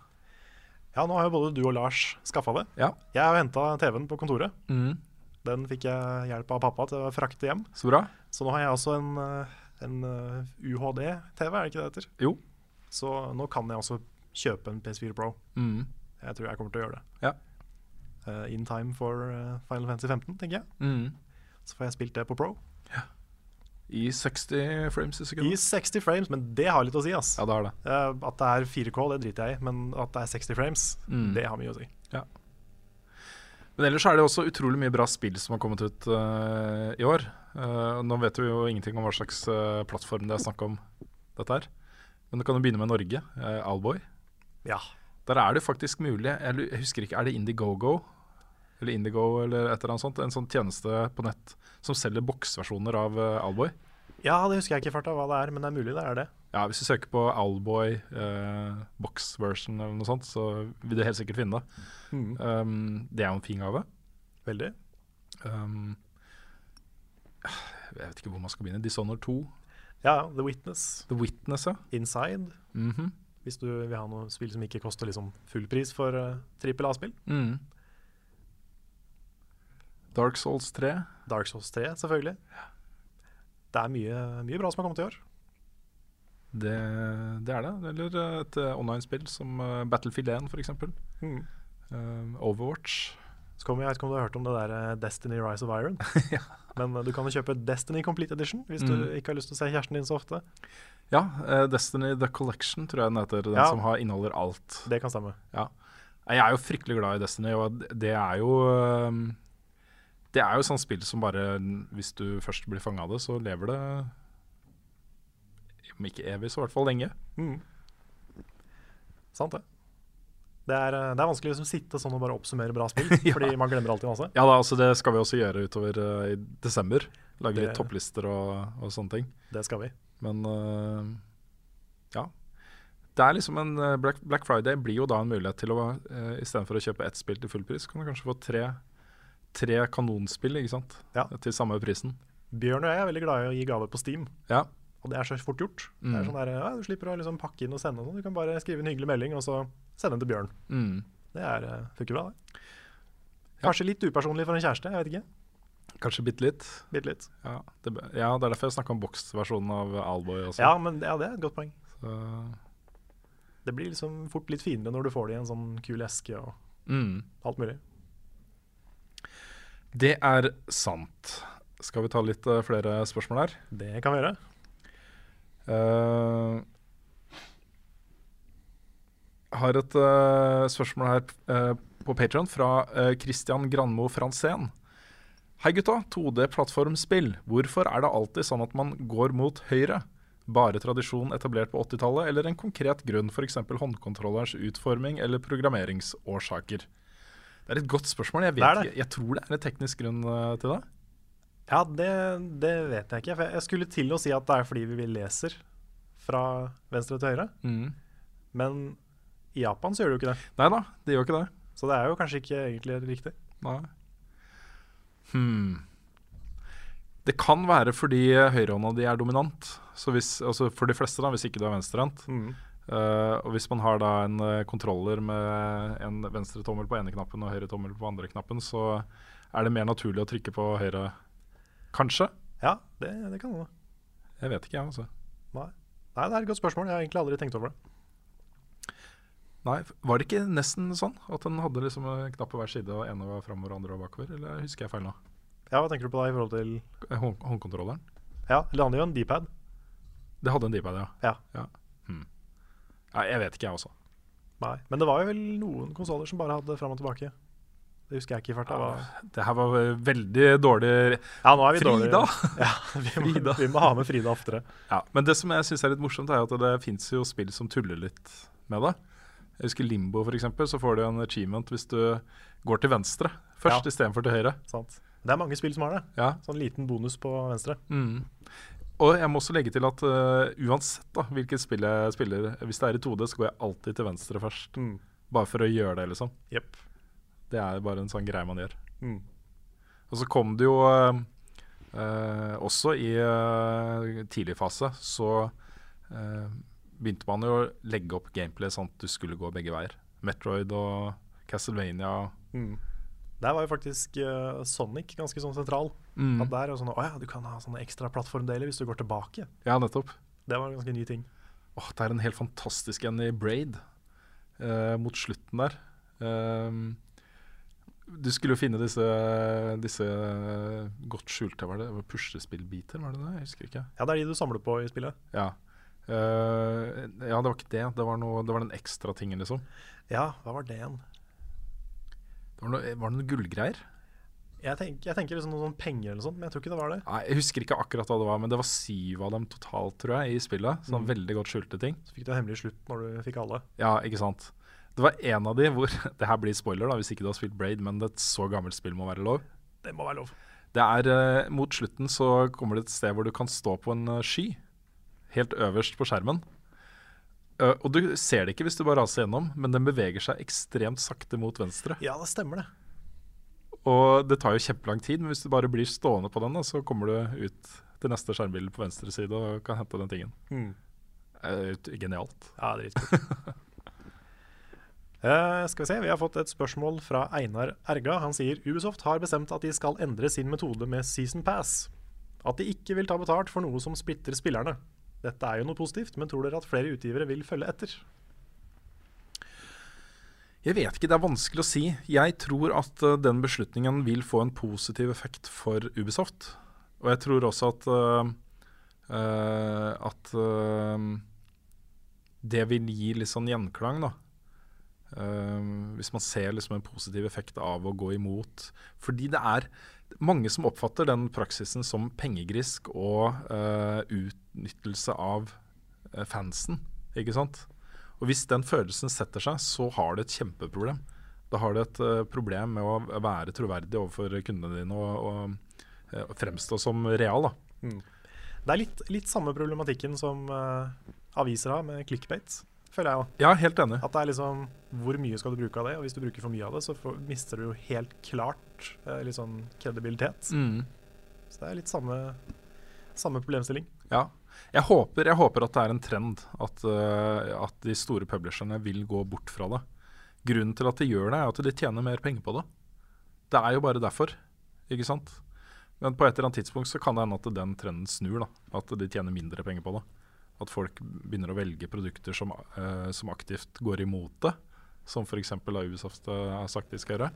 Ja, nå har jo både du og Lars skaffa det. Ja. Jeg har henta TV-en på kontoret. Mm. Den fikk jeg hjelp av pappa til å frakte hjem. Så bra. Så nå har jeg også en, eh, en eh, UHD-TV, er det ikke det heter? Jo. Så nå kan jeg også kjøpe en PS4 Pro. Mm. Jeg tror jeg kommer til å gjøre det. Ja. Uh, in time for Final Fantasy 15, tenker jeg. Mm. Så får jeg spilt det på Pro. I 60 frames i sekundet. I 60 frames, men det har litt å si, ass. Ja, det har det. Eh, at det er 4K, det driter jeg i, men at det er 60 frames, Mm. det har mye å si. Ja. Men ellers er det også utrolig mye bra spill som har kommet ut uh, i år. Uh, nå vet vi jo ingenting om hva slags plattform det er snakk om dette her. Men du kan jo begynne med Norge. Uh, Alboy. Ja. Der er det faktisk mulig jeg husker ikke, er det Indiegogo? Eller Indigo eller et eller annet sånt? En sånn tjeneste på nett som selger boksversjoner av uh, Alboy. ja, det husker jeg ikke i farta hva det er, men det er mulig det er det. Ja, Hvis du søker på Alboy uh, box version eller noe sånt, så vil du helt sikkert finne det. Mm. Um, det er jo en fin gave. Veldig. Um, jeg vet ikke hvor man skal begynne. Dishonored 2. Ja, The Witness, The Witness, ja. Inside, Mhm. hvis du vil ha noe spill som ikke koster liksom full pris for uh, A-spill. Mm. Dark Souls 3. Dark Souls 3, selvfølgelig. Det er mye, mye bra som har kommet i år. Det, det er det. Eller et eh, online-spill som eh, Battlefield 1, f.eks. Mm. Uh, Overwatch. Jeg vet ikke om du har hørt om det der Destiny Rise of Iron. Men eh, du kan jo kjøpe Destiny Complete Edition hvis du Mm. ikke har lyst til å se kjæresten din så ofte. Ja, uh, Destiny The Collection tror jeg den heter. Den Ja. som har inneholder alt. Det kan stemme. Ja. Jeg er jo fryktelig glad i Destiny, og det er jo eh, Det er jo sånn spill som bare Hvis du først blir fanga av det, så lever det Om ikke evig, så i hvert fall lenge. Mm. Sant det. Det er, eh, det er vanskelig å liksom sitte sånn og bare oppsummere bra spill, Ja. fordi man glemmer alltid masse. Ja da, altså Det skal vi også gjøre utover uh, i desember. Lage Det- litt topplister og, og sånne ting. Det skal vi. Men uh, ja. Det er liksom en Black, Black Friday blir jo da en mulighet til å uh, istedenfor å kjøpe ett spill til full pris, kan du kanskje få tre, tre kanonspill ikke sant? Ja. til samme prisen. Bjørn og jeg er veldig glad i å gi gaver på Steam, Ja. og det er så fort gjort. Det Mm. er sånn der, ja, Du slipper å liksom pakke inn og sende noe. Du kan bare skrive en hyggelig melding, og så sende den til Bjørn. Mm. Det er, eh, funker bra, det. Kanskje litt upersonlig for en kjæreste, jeg vet ikke. Kanskje bitte litt. Bitt litt. Ja det, ja, det er derfor jeg snakka om boksversjonen av Alboy også. Ja, men ja, det er et godt poeng. Så, Det blir liksom fort litt finere når du får det i en sånn kul eske og mm. alt mulig. Det er sant. Skal vi ta litt uh, flere spørsmål her? Det kan vi gjøre. Uh, har et uh, spørsmål her på Patreon fra Christian Granmo Franzén. Hei gutta, 2D-plattformspill. Hvorfor er det alltid sånn at man går mot høyre? bare tradisjon etablert på 80-tallet, eller en konkret grunn, f.eks. håndkontrollerens utforming eller programmeringsårsaker? Det er et godt spørsmål. Jeg, vet, ikke- jeg tror det er en teknisk grunn eh, til det. Ja, det, det vet jeg ikke. For jeg- jeg skulle til å si at det er fordi vi leser fra venstre til høyre. Men i Japan så gjør det jo ikke det. Nei da, det gjør ikke det. Så det er jo kanskje ikke egentlig riktig. Nei. Hmm. Det kan være fordi høyrehånda di er dominant. Så hvis, altså for de fleste, da, hvis ikke du er venstrehendt. Mm. Eh, og hvis man har da en kontroller med en venstre tommel på ene knappen og høyre tommel på andre knappen, så er det mer naturlig å trykke på høyre, kanskje? Ja, det, det kan hende. Jeg vet ikke, jeg, altså. Nei. Nei, det er et godt spørsmål. Jeg har egentlig aldri tenkt over det. Nei, Var det ikke nesten sånn at den hadde liksom en knapp på hver side, og ene var framover og andre var bakover? Eller husker jeg feil nå? Ja, Hva tenker du på da i forhold til Hånd håndkontrolleren? Ja, eller han hadde jo en D-pad. Det hadde en D-pad, ja. Ja. Hmm. Nei, jeg vet ikke, jeg også. Nei. Men det var jo vel noen konsoller som bare hadde fram og tilbake. Det husker jeg ikke i farta. Ja, Det her var veldig dårlig Ja, nå er vi Frida! Dårlig. Ja, vi må, Frida. vi må ha med Frida oftere. Ja, men det som jeg syns er litt morsomt, er at det fins jo spill som tuller litt med det. Jeg husker Limbo, eksempel, så får du en achievement hvis du går til venstre først Ja. istedenfor til høyre. Sant? Det er mange spill som har det. Ja. Sånn liten bonus på venstre. Mm. Og jeg må også legge til at uh, uansett da, hvilket spill jeg spiller, hvis det er i 2D, så går jeg alltid til venstre først. Mm. Bare for å gjøre det, liksom. Yep. Det er bare en sånn greie man gjør. Mm. Og så kom det jo uh, uh, også i tidlig fase, så begynte man jo å legge opp gameplay sånn at du skulle gå begge veier. Metroid og Castlevania. Mm. Der var jo faktisk uh, Sonic ganske sånn sentral. Mm. At der er sånn, Å ja, du kan ha sånne ekstra plattformdeler hvis du går tilbake. Ja, nettopp. Det var en ganske ny ting. Åh, det er en helt fantastisk en i Braid uh, mot slutten der. Ehm, du skulle jo finne disse, disse godt skjulte Var det var det puslespillbiter, var det det? Jeg husker ikke. Ja, det er de du samler på i spillet. Ja. Uh, ja, det var ikke det. Det var, noe, det var den ekstra tingen, liksom. Ja, hva var det igjen? Det var, noe, var det noen gullgreier? Jeg, tenk, jeg tenker liksom noen sånne penger eller noe sånt, men jeg tror ikke det var det. Nei, Jeg husker ikke akkurat hva det var, men det var syv av dem totalt, tror jeg, i spillet. Sånn Mm. veldig godt skjulte ting. Så fikk du en hemmelig slutt når du fikk alle. Ja, ikke sant. Det var en av de hvor Det her blir spoiler, da, hvis ikke du har spilt Braid, men et så gammelt spill må være lov. Det må være lov. Det er eh, Mot slutten så kommer det et sted hvor du kan stå på en eh, sky. Helt øverst på skjermen. Eh, og du ser det ikke hvis du bare raser gjennom, men den beveger seg ekstremt sakte mot venstre. Ja, det stemmer det. Og det tar jo kjempelang tid, men hvis du bare blir stående på den, da, så kommer du ut til neste skjermbilde på venstre side og kan hente den tingen. Mm. Uh, genialt. Ja, dritkult. Uh, skal vi se, Vi har fått et spørsmål fra Einar Erga. Han sier Ubisoft har bestemt at de skal endre sin metode med Season Pass. At de ikke vil ta betalt for noe som splitter spillerne. Dette er jo noe positivt, men tror dere at flere utgivere vil følge etter? Jeg vet ikke, det er vanskelig å si. Jeg tror at uh, den beslutningen vil få en positiv effekt for Ubisoft. Og jeg tror også at uh, uh, at det vil gi litt sånn gjenklang, da. Hvis man ser liksom en positiv effekt av å gå imot. Fordi det er mange som oppfatter den praksisen som pengegrisk og uh, utnyttelse av eh, fansen, ikke sant. Og hvis den følelsen setter seg, så har du et kjempeproblem. Da har du et uh, problem med å være troverdig overfor kundene dine og, og eh, fremstå som real. Da. Det er litt, litt samme problematikken som aviser har med clickbait, føler jeg òg. Ja, helt enig. At det er liksom Hvor mye skal du bruke av det? Og hvis du bruker for mye av det, så får, mister du jo helt klart eh, litt sånn kredibilitet. Mm. Så det er litt samme, samme problemstilling. Ja. Jeg håper, jeg håper at det er en trend at, uh, at de store publisherne vil gå bort fra det. Grunnen til at de gjør det, er at de tjener mer penger på det. Det er jo bare derfor, ikke sant? Men på et eller annet tidspunkt så kan det hende at den trenden snur. da, At de tjener mindre penger på det. At folk begynner å velge produkter som, uh, som aktivt går imot det. Som f.eks. Ubisoft eh, har sagt de skal gjøre.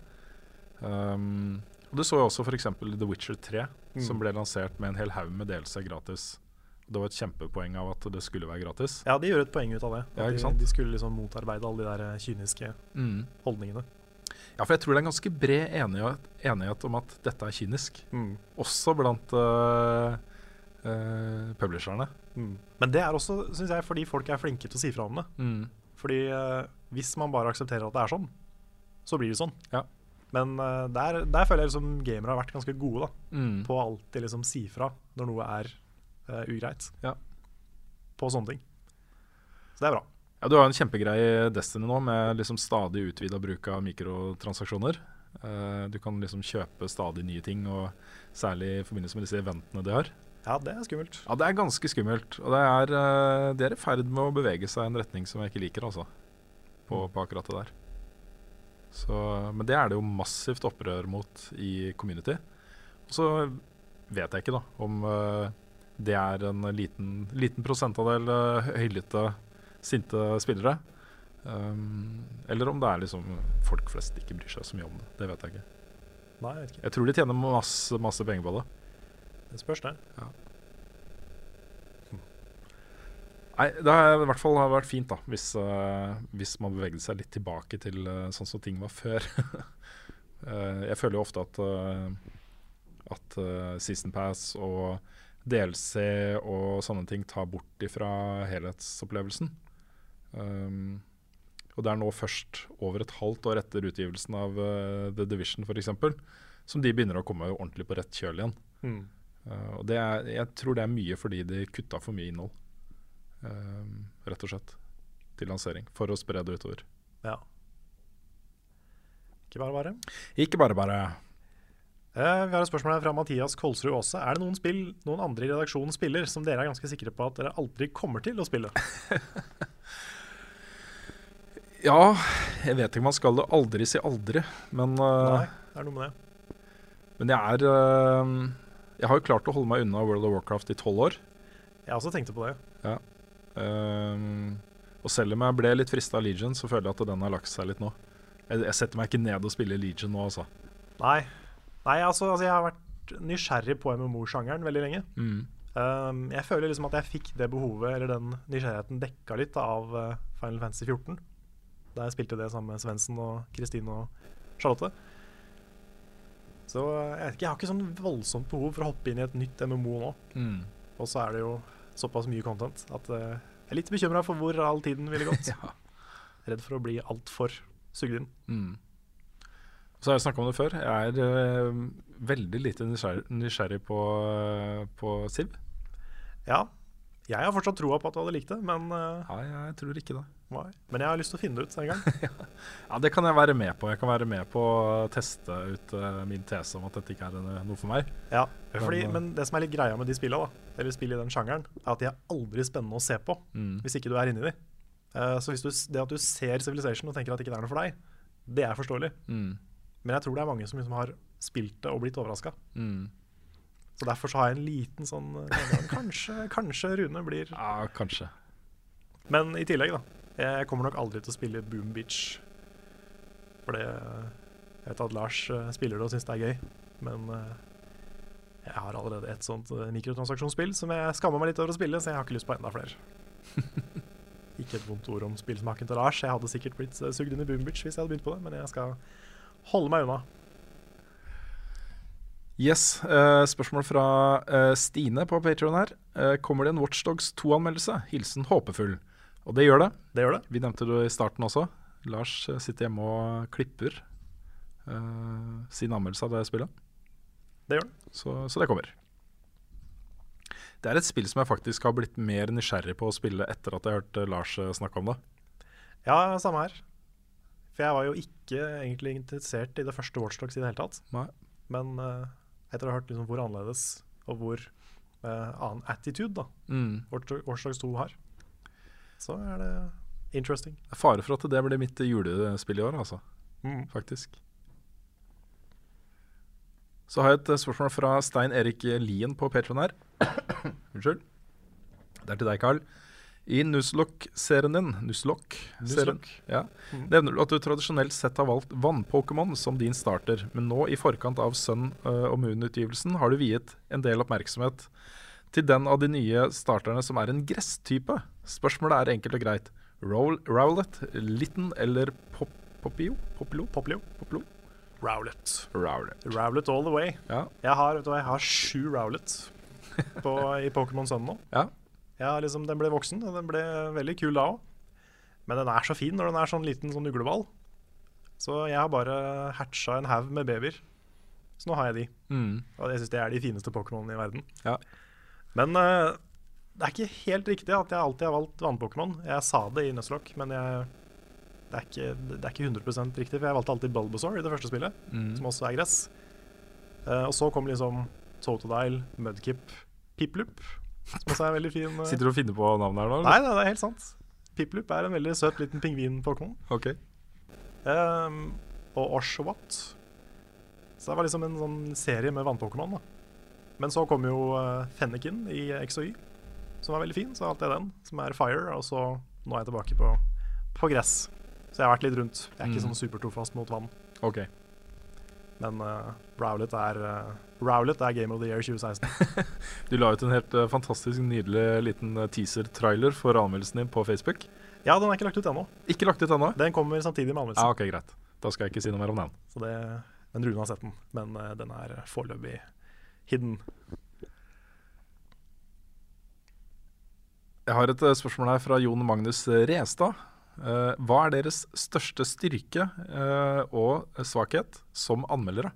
Um, og Du så jo også f.eks. The Witcher 3, som Mm. ble lansert med en hel haug med DLC gratis. Det var et kjempepoeng av at det skulle være gratis. Ja, de gjør et poeng ut av det. Ja, de, de skulle liksom motarbeide alle de der eh, kyniske Mm. holdningene. Ja, for jeg tror det er en ganske bred enighet, enighet om at dette er kynisk. Mm. Også blant uh, uh, publisherne. Mm. Men det er også, synes jeg, fordi folk er flinke til å si fra om det. Mm. Fordi eh, hvis man bare aksepterer at det er sånn, så blir det sånn. Ja. Men eh, der, der føler jeg liksom gamere har vært ganske gode da, Mm. på å alltid liksom si fra når noe er eh, ugreit. Ja. På sånne ting. Så det er bra. Ja, Du har en kjempegreie Destiny nå med liksom stadig utvida bruk av mikrotransaksjoner. Eh, du kan liksom kjøpe stadig nye ting, og særlig i forbindelse med disse eventene de har. Ja, det er skummelt. Ja, Det er ganske skummelt. Og det er, eh, de er i ferd med å bevege seg i en retning som jeg ikke liker, altså. På, på akkurat det der. Så, men det er det jo massivt opprør mot i community. Og så vet jeg ikke da om eh, det er en liten, liten prosentandel uh, høylytte, sinte spillere. Um, eller om det er liksom folk flest ikke bryr seg så mye om det. Det vet jeg ikke. Nei, jeg vet ikke. Jeg tror de tjener masse, masse penger på det. Det spørs, det. Nei, Det har i hvert fall vært fint da hvis, uh, hvis man bevegde seg litt tilbake til uh, sånn som ting var før. uh, jeg føler jo ofte at, at Season Pass og DLC og sånne ting tar bort ifra helhetsopplevelsen. Um, og det er nå først over et halvt år etter utgivelsen av The Division f.eks. som de begynner å komme ordentlig på rett kjøl igjen. Mm. Uh, og det er, jeg tror det er mye fordi de kutta for mye innhold, uh, rett og slett, til lansering. For å spre det utover. Ja. Ikke bare bare. Ikke bare bare. Uh, vi har et spørsmål fra Mathias Kolsrud Aase. Er det noen spill noen andre i redaksjonen spiller som dere er ganske sikre på at dere aldri kommer til å spille? Ja, jeg vet ikke, man skal aldri si aldri, men Nei, det er noe med det. Men jeg er Jeg har jo klart å holde meg unna World of Warcraft i tolv år. Jeg også tenkte på det. Ja. Um, og selv om jeg ble litt frista av Legion, så føler jeg at den har lagt seg litt nå. Jeg, jeg setter meg ikke ned og spiller Legion nå, altså. Nei, Nei altså, altså jeg har vært nysgjerrig på MMO-sjangeren veldig lenge. Mm. Um, jeg føler liksom at jeg fikk det behovet, eller den nysgjerrigheten, dekka litt av uh, Final Fantasy 14. Da jeg spilte det sammen med Svendsen og Kristine og Charlotte. Så jeg vet ikke, jeg har ikke sånn voldsomt behov for å hoppe inn i et nytt MMO nå. Mm. Og så er det jo såpass mye content at uh, jeg er litt bekymra for hvor all tiden ville gått. Ja. Redd for å bli altfor sugd inn. Mm. Så har jeg snakka om det før. Jeg er øh, veldig lite nysgjerrig, nysgjerrig på, øh, på Siv. Ja, jeg har fortsatt troa på at du hadde likt det, men, uh, Nei, jeg tror ikke det. Nei. men jeg har lyst til å finne det ut en gang. Ja, Det kan jeg være med på. Jeg kan være med på å teste ut uh, min tese om at dette ikke er noe for meg. Ja, fordi, Men, uh, men det som er litt greia med de spillene, da, eller spill i den sjangeren, er at de er aldri spennende å se på Mm. hvis ikke du er inni de. Uh, så du, det at du ser Civilization og tenker at det ikke er noe for deg, det er forståelig. Mm. Men jeg tror det er mange som liksom har spilt det og blitt overraska. Mm. Så derfor så har jeg en liten sånn eh, Kanskje, kanskje Rune blir Ja, kanskje. Men i tillegg, da. Jeg kommer nok aldri til å spille Boom Beach. For det Jeg vet at Lars eh, spiller det og syns det er gøy, men eh, jeg har allerede et sånt eh, mikrotransaksjonsspill som jeg skammer meg litt over å spille, så jeg har ikke lyst på enda flere. ikke et vondt ord om spillsmaken til Lars. Jeg hadde sikkert blitt sugd inn i Boom Beach hvis jeg hadde begynt på det, men jeg skal holde meg unna. Yes, Uh, Spørsmål fra uh, Stine på Patreon her. Uh, kommer det en Watchdogs 2-anmeldelse? Hilsen håpefull. Og det gjør det. Det gjør det. Vi nevnte det i starten også. Lars eh, sitter hjemme og klipper uh, sin anmeldelse av det spillet. Det gjør det. Så, så det kommer. Det er et spill som jeg faktisk har blitt mer nysgjerrig på å spille etter at jeg hørte Lars eh, snakke om det. Ja, samme her. For jeg var jo ikke egentlig interessert i det første Watchdogs i det hele tatt. Nei. Men uh, etter å ha hørt liksom hvor annerledes og hvor uh, annen attitude da Mm. Watch- Watchdogs 2 har, så er det interesting. Det er fare for at det blir mitt julespill i år, altså. Mm. Faktisk. Så har jeg et spørsmål fra Stein Erik Lien på Patreon her. Unnskyld. Det er til deg, Carl. I Nuzlocke-serien din Nuzlocke-serien, Nuzlocke. ja, Mm. nevner du at du tradisjonelt sett har valgt vann-Pokémon som din starter, men nå i forkant av Sun og Moon-utgivelsen har du viet en del oppmerksomhet til den av de nye starterne som er en gresstype. Spørsmålet er enkelt og greit. Roll, Rowlet, Litten eller pop, Popio? Popilo? Poplio. Poplo? Rowlet. Rowlet. Rowlet all the way. Ja. Jeg har, vet du, jeg har sju Rowlet på, i Pokémon Sun nå. Ja. Ja, liksom, den ble voksen, og den ble veldig kul da òg. Men den er så fin når den er sånn liten sånn ugleball. Så jeg har bare hatcha en haug med babyer. Så nå har jeg de. Mm. Og jeg syns det er de fineste Pokémonene i verden. Ja. Men uh, det er ikke helt riktig at jeg alltid har valgt vannpokémon. Jeg sa det i Nuzlocke, men jeg, det, er ikke, det er ikke 100 riktig. For jeg valgte alltid Bulbasaur i det første spillet, Mm. som også er gress. Uh, og så kom liksom Totodile, Mudkip, Piplup, som også er veldig fin Uh... Sitter du og finner på navnet her nå? Nei, nei, det er helt sant. Piplup er en veldig søt liten pingvin-pokémon. Okay. Um, og Oshwat. Så det var liksom en sånn serie med vannpokémon. da. Men så kom jo Fenniken Fennekin i X og Y, som var veldig fin. Så valgte jeg den, som er Fire. Og så nå er jeg tilbake på, på gress. Så jeg har vært litt rundt. Jeg er ikke Mm. sånn supertrofast mot vann. Ok. Men uh, Rowlet er uh, Rowlet er Game of the Year 2016. Du la ut en helt uh, fantastisk nydelig liten eh, teaser-trailer for anmeldelsen din på Facebook. Ja, den er ikke lagt ut ennå. Ikke lagt ut ennå? Den kommer samtidig med anmeldelsen. Ah, ok, greit. Da skal jeg ikke si noe mer om den. Så det, men Rune har sett den. Men den er foreløpig hidden. Jeg har et eh, spørsmål her fra Jon Magnus Restad. Eh, hva er deres største styrke eh, og svakhet som anmeldere?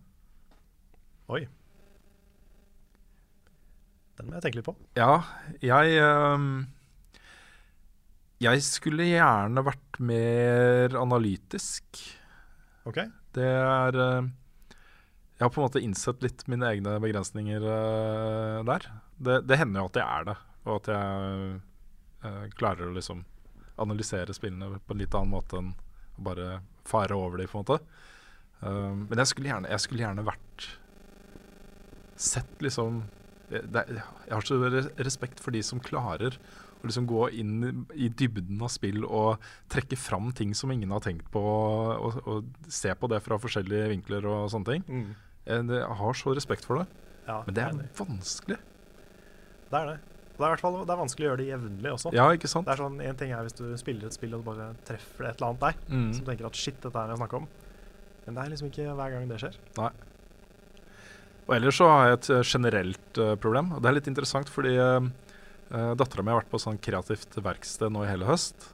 Oi. Den må jeg tenke litt på. Ja, jeg ehm, Jeg skulle gjerne vært mer analytisk. Ok. Det er Jeg har på en måte innsett litt mine egne begrensninger uh, der. Det, det hender jo at jeg er det, og at jeg uh, klarer å liksom analysere spillene på en litt annen måte enn bare fare over dem, på en måte. Uh, men jeg skulle, gjerne, jeg skulle gjerne vært Sett liksom det, det, Jeg har så re- respekt for de som klarer å liksom gå inn i dybden av spill og trekke fram ting som ingen har tenkt på, og, og se på det fra forskjellige vinkler og sånne ting. Mm. Jeg, har så respekt for det. Ja, Men det er enig. vanskelig. Det er det. Det er, hvert fall, det er vanskelig å gjøre det jevnlig også. Ja, ikke sant? Det er sånn, En ting er hvis du spiller et spill og bare treffer et eller annet der, Mm. som tenker at shit, dette er det jeg snakker om. Men det er liksom ikke hver gang det skjer. Nei. Og ellers så har jeg et eh, generelt uh, problem. Og det er litt interessant fordi uh, dattera mi har vært på sånn kreativt verksted nå i hele høst.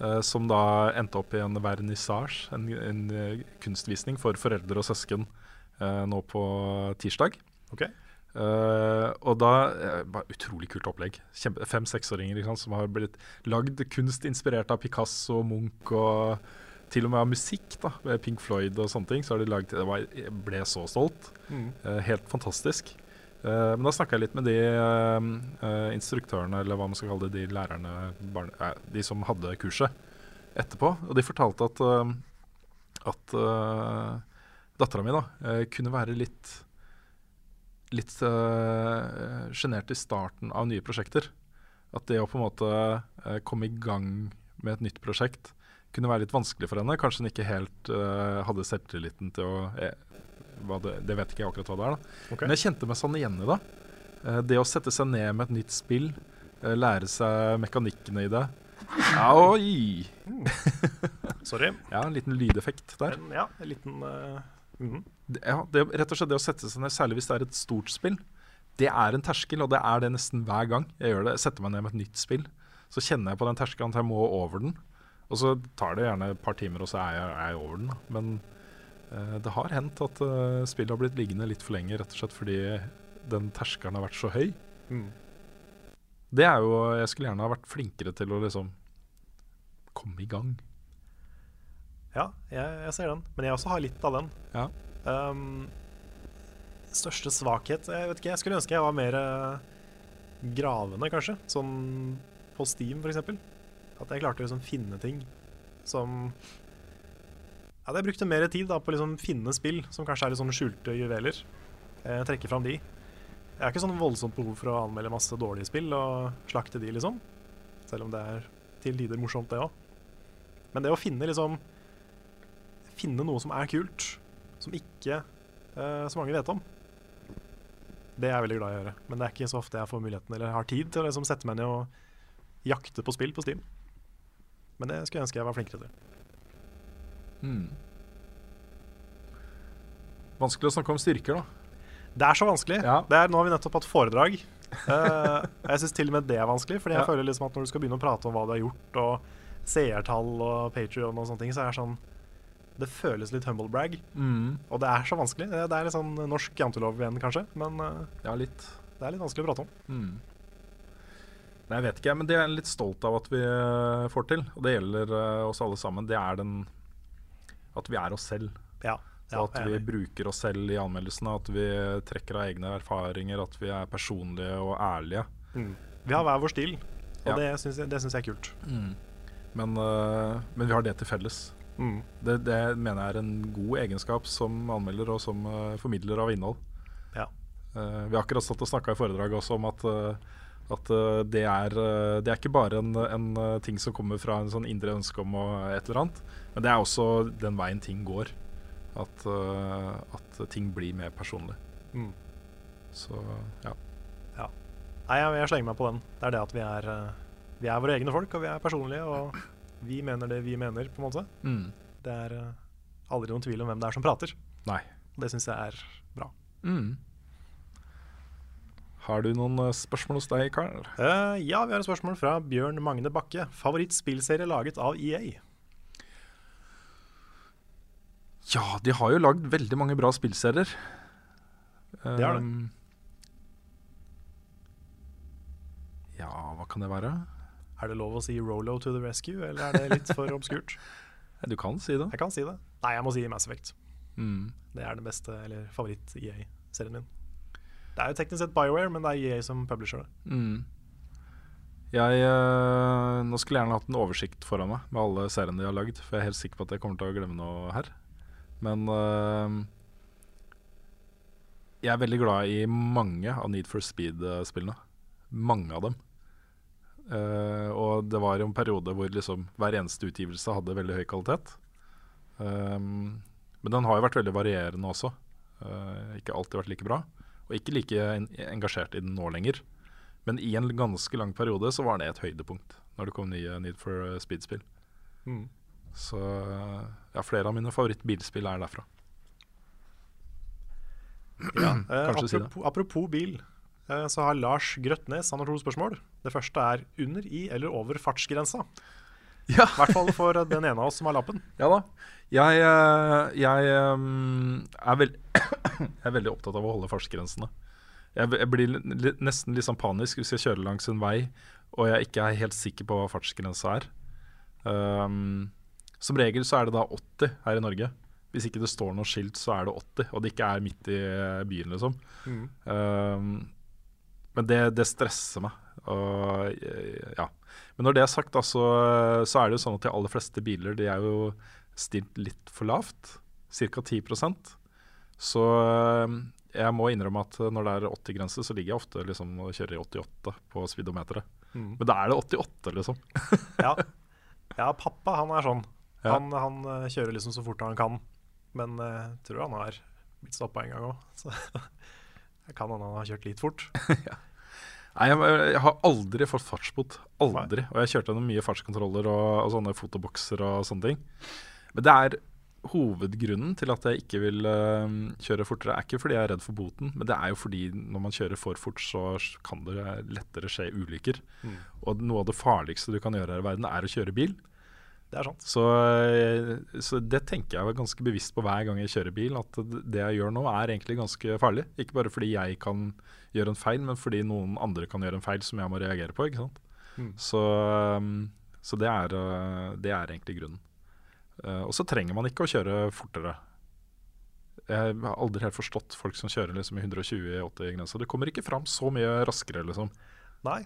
Uh, som da endte opp i en vernissasje, en, en uh, kunstvisning for foreldre og søsken eh, nå på tirsdag. Okay. Uh, og da uh, Utrolig kult opplegg. Fem-seksåringer som har blitt lagd kunst inspirert av Picasso, Munch og til og med av musikk. da med Pink Floyd og sånne ting. Så har de laget, var, Jeg ble så stolt. Mm. Uh, helt fantastisk. Uh, men da snakka jeg litt med de eh, eh, instruktørene, eller hva man skal kalle det, de lærerne, barne, eh, de som hadde kurset etterpå. Og de fortalte at, at dattera mi da eh, kunne være litt litt uh, i starten av nye prosjekter. At det å på en måte uh, komme i gang med et nytt prosjekt kunne være litt vanskelig for henne. Kanskje hun ikke helt uh, hadde selvtilliten til å eh, det, det vet ikke jeg akkurat hva det er. da Okay. Men jeg kjente meg sånn igjen i det. Eh, det å sette seg ned med et nytt spill, eh, lære seg mekanikkene i det. Oi! Sorry. Ja, en liten lydeffekt der. En, ja, en liten Det, ja, det, rett og slett det å sette seg ned, særlig hvis det er et stort spill, det er en terskel, og det er det nesten hver gang jeg gjør det. Jeg setter meg ned med et nytt spill, så kjenner jeg på den terskelen at jeg må over den. Og så tar det gjerne et par timer, og så er jeg, er jeg over den. Men uh, det har hendt at uh, spillet har blitt liggende litt for lenge, rett og slett fordi den terskelen har vært så høy. Mm. Det er jo Jeg skulle gjerne ha vært flinkere til å liksom komme i gang. Ja, jeg, jeg ser den. Men jeg også har litt av den. Ja. Um, største svakhet Jeg vet ikke, jeg skulle ønske jeg var mer eh, gravende, kanskje. Sånn på Steam, f.eks. At jeg klarte å liksom finne ting som At jeg brukte mer tid da på å liksom finne spill som kanskje er litt sånn skjulte juveler. Eh, trekke fram de. Jeg har ikke sånn voldsomt behov for å anmelde masse dårlige spill og slakte de, liksom. Selv om det er til tider morsomt, det òg. Men det å finne liksom Finne noe som er kult, som ikke eh, så mange vet om. Det er jeg veldig glad i å gjøre. Men det er ikke så ofte jeg får muligheten eller har tid til å liksom sette meg ned og jakte på spill på Steam. Men det skulle jeg ønske jeg var flinkere til. Hmm. Vanskelig å snakke om styrker, da. Det er så vanskelig. Ja. Det er, nå har vi nettopp hatt foredrag Uh, jeg syns til og med det er vanskelig, Fordi jeg Ja. føler liksom at når du skal begynne å prate om hva du har gjort, og seertall og Patrion og sånne ting, så er det sånn Det føles litt humble brag. Mm. Og det er så vanskelig. Det det er litt sånn norsk jantelov igjen, kanskje. Men eh, Ja, litt. det er litt vanskelig å prate om. Mm. Nei, jeg vet ikke, men det er jeg litt stolt av at vi eh, får til. Og det gjelder eh, oss alle sammen. Det er den At vi er oss selv. Ja. Ja, at vi bruker oss selv i anmeldelsene. At vi trekker av egne erfaringer. At vi er personlige og ærlige. Mm. Vi har hver vår stil, og Ja. det syns jeg, jeg er kult. Men, uh, men vi har det til felles. Mm. Det, det mener jeg er en god egenskap som anmelder og som uh, formidler av innhold. Ja. Uh, vi har akkurat stått og snakka i foredraget også om at, uh, at det, er, det er ikke bare en, en ting som kommer fra en sånn indre ønske om et eller annet, men det er også den veien ting går. At, at ting blir mer personlig. Mm. Så ja. Nei, jeg, jeg slenger meg på den. Det er det at vi er, vi er våre egne folk, og vi er personlige, og vi mener det vi mener, på en måte. Mm. Det er eh, aldri noen tvil om hvem det er som prater. Nei. Det syns jeg er bra. Mm. Har du noen eh, spørsmål hos deg, Karl? Uh, ja, vi har et spørsmål fra Bjørn Magne Bakke. Favorittspillserie laget av EA? Ja, de har jo lagd veldig mange bra spillserier. Det har de. Um, Ja, hva kan det være? Er det lov å si Rolo to the rescue, eller er det litt for obskurt? Du kan si det. Jeg kan si det. Nei, jeg må si Mass Effect. Mm. Det er den beste, eller favoritt-EA-serien min. Det er jo teknisk sett BioWare, men det er EA som publisher det. Mm. Jeg øh, Nå skulle jeg gjerne hatt en oversikt foran meg med alle seriene de har lagd, for jeg er helt sikker på at jeg kommer til å glemme noe her. Men øh, jeg er veldig glad i mange av Need for Speed-spillene. Mange av dem. Eh, og det var en periode hvor liksom hver eneste utgivelse hadde veldig høy kvalitet. Um, men den har jo vært veldig varierende også. Uh, ikke alltid vært like bra. Og ikke like en engasjert i den nå lenger. Men i en ganske lang periode så var det et høydepunkt når det kom nye Need for Speed-spill. Mm. Så ja, flere av mine favorittbilspill er derfra. Ja, eh, apropos, si apropos, bil, eh, så har Lars Grøtnes han har to spørsmål. Det første er under i eller over fartsgrensa. Ja. I hvert fall for den ene av oss som har lappen. Ja da. Jeg, eh, jeg ehm, er, veld jeg er veldig opptatt av å holde fartsgrensene. Jeg, jeg blir nesten litt sånn panisk hvis jeg kjører langs en vei og jeg ikke er helt sikker på hva fartsgrensa er. Um, som regel så er det da 80 her i Norge. Hvis ikke det står noe skilt, så er det 80, og det ikke er midt i eh, byen, liksom. Mm. Ehm, men det, det stresser meg. Og, eh, ja. Men når det er sagt, da, så, så er det jo sånn at de aller fleste biler de er jo stilt litt for lavt. Ca. 10% Så eh, jeg må innrømme at når det er 80-grense, så ligger jeg ofte liksom og kjører i 88 på speedometeret. Mm. Men da er det 88, liksom. Ja. ja, pappa han er sånn. Ja. Han, han eh, kjører liksom så fort han kan. Men jeg tror han har blitt stoppa en gang òg. Så det kan hende han har kjørt litt fort. Nei, jeg, jeg har aldri fått fartsbot. Aldri. Og jeg kjørte gjennom mye fartskontroller og, og sånne fotobokser og sånne ting. Men det er hovedgrunnen til at jeg ikke vil uh, kjøre fortere, er ikke fordi jeg er redd for boten, men det er jo fordi når man kjører for fort, så kan det lettere skje ulykker. Mm. Og noe av det farligste du kan gjøre her i verden, er å kjøre bil. Det er sant. Så, eh, så det tenker jeg var ganske bevisst på hver gang jeg kjører bil, at det jeg gjør nå er egentlig ganske farlig. Ikke bare fordi jeg kan gjøre en feil, men fordi noen andre kan gjøre en feil som jeg må reagere på. ikke sant? Mm. Så, um, så det, er, uh, det er egentlig grunnen. Uh, og så trenger man ikke å kjøre fortere. Jeg har aldri helt forstått folk som kjører liksom i 120 i 80-grensa. Det kommer ikke fram så mye raskere, liksom. Nei,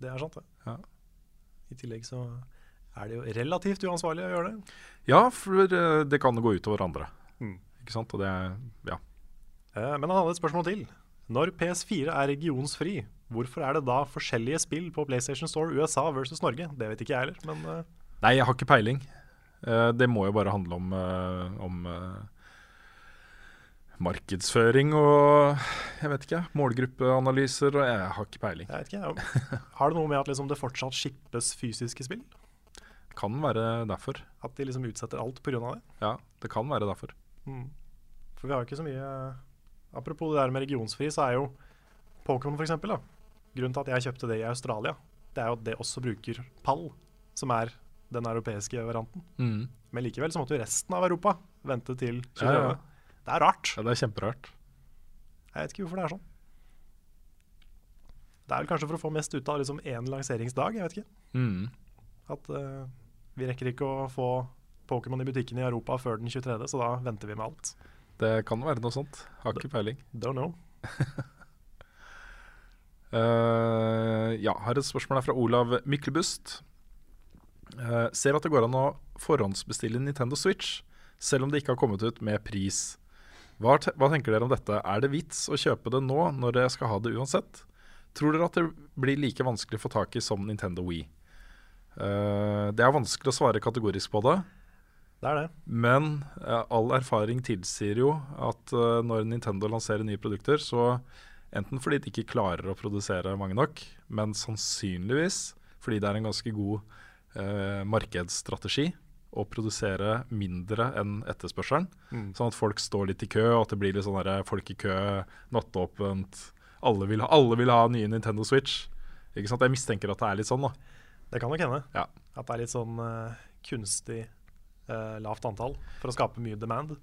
det er sant, det. Ja. I tillegg så er det jo relativt uansvarlig å gjøre det. Ja, for uh, det kan gå utover andre. Mm. Ikke sant? Og det Ja. Eh, Men han hadde et spørsmål til. Når PS4 er regionsfri, hvorfor er det da forskjellige spill på PlayStation Store USA versus Norge? Det vet ikke jeg heller, men uh... Nei, jeg har ikke peiling. Uh, det må jo bare handle om, uh, om markedsføring og jeg vet ikke, målgruppeanalyser, og jeg har ikke peiling. jeg vet ikke. Har det noe med at liksom det fortsatt skippes fysiske spill? Kan være derfor. At de liksom utsetter alt pga. det? Ja, det kan være derfor. Mm. For vi har jo ikke så mye Apropos det der med regionsfri, så er jo Pokémon, da. Grunnen til at jeg kjøpte det i Australia, det er jo at det også bruker pall, som er den europeiske varianten. Mm. Men likevel så måtte jo resten av Europa vente til Ja, 2030. ja. Det er rart. Ja, det er kjemperart. Jeg vet ikke hvorfor det er sånn. Det er vel kanskje for å få mest ut av liksom én lanseringsdag, jeg vet ikke. Mm. At uh, vi rekker ikke å få Pokémon i butikken i Europa før den 23., så da venter vi med alt. Det kan være noe sånt. Har ikke peiling. Don't know. uh, ja, er et spørsmål her fra Olav Myklebust. Uh, ser at det går an å forhåndsbestille Nintendo Switch, selv om det ikke har kommet ut med pris. Hva, te hva tenker dere om dette? Er det vits å kjøpe det nå, når dere skal ha det uansett? Tror dere at det blir like vanskelig å få tak i som Nintendo Wii? Uh, det er vanskelig å svare kategorisk på det. Det er det. Men eh, all erfaring tilsier jo at eh, når Nintendo lanserer nye produkter, så enten fordi de ikke klarer å produsere mange nok, men sannsynligvis fordi det er en ganske god eh, markedsstrategi å produsere mindre enn etterspørselen. Mm. Sånn at folk står litt i kø, og at det blir litt sånn der, folk i kø, nattåpent. Alle vil, ha, alle vil ha nye Nintendo Switch. Ikke sant? Jeg mistenker at det er litt sånn, da. Det kan nok hende. Ja. At det er litt sånn uh, kunstig eh, lavt antall for å skape mye demand.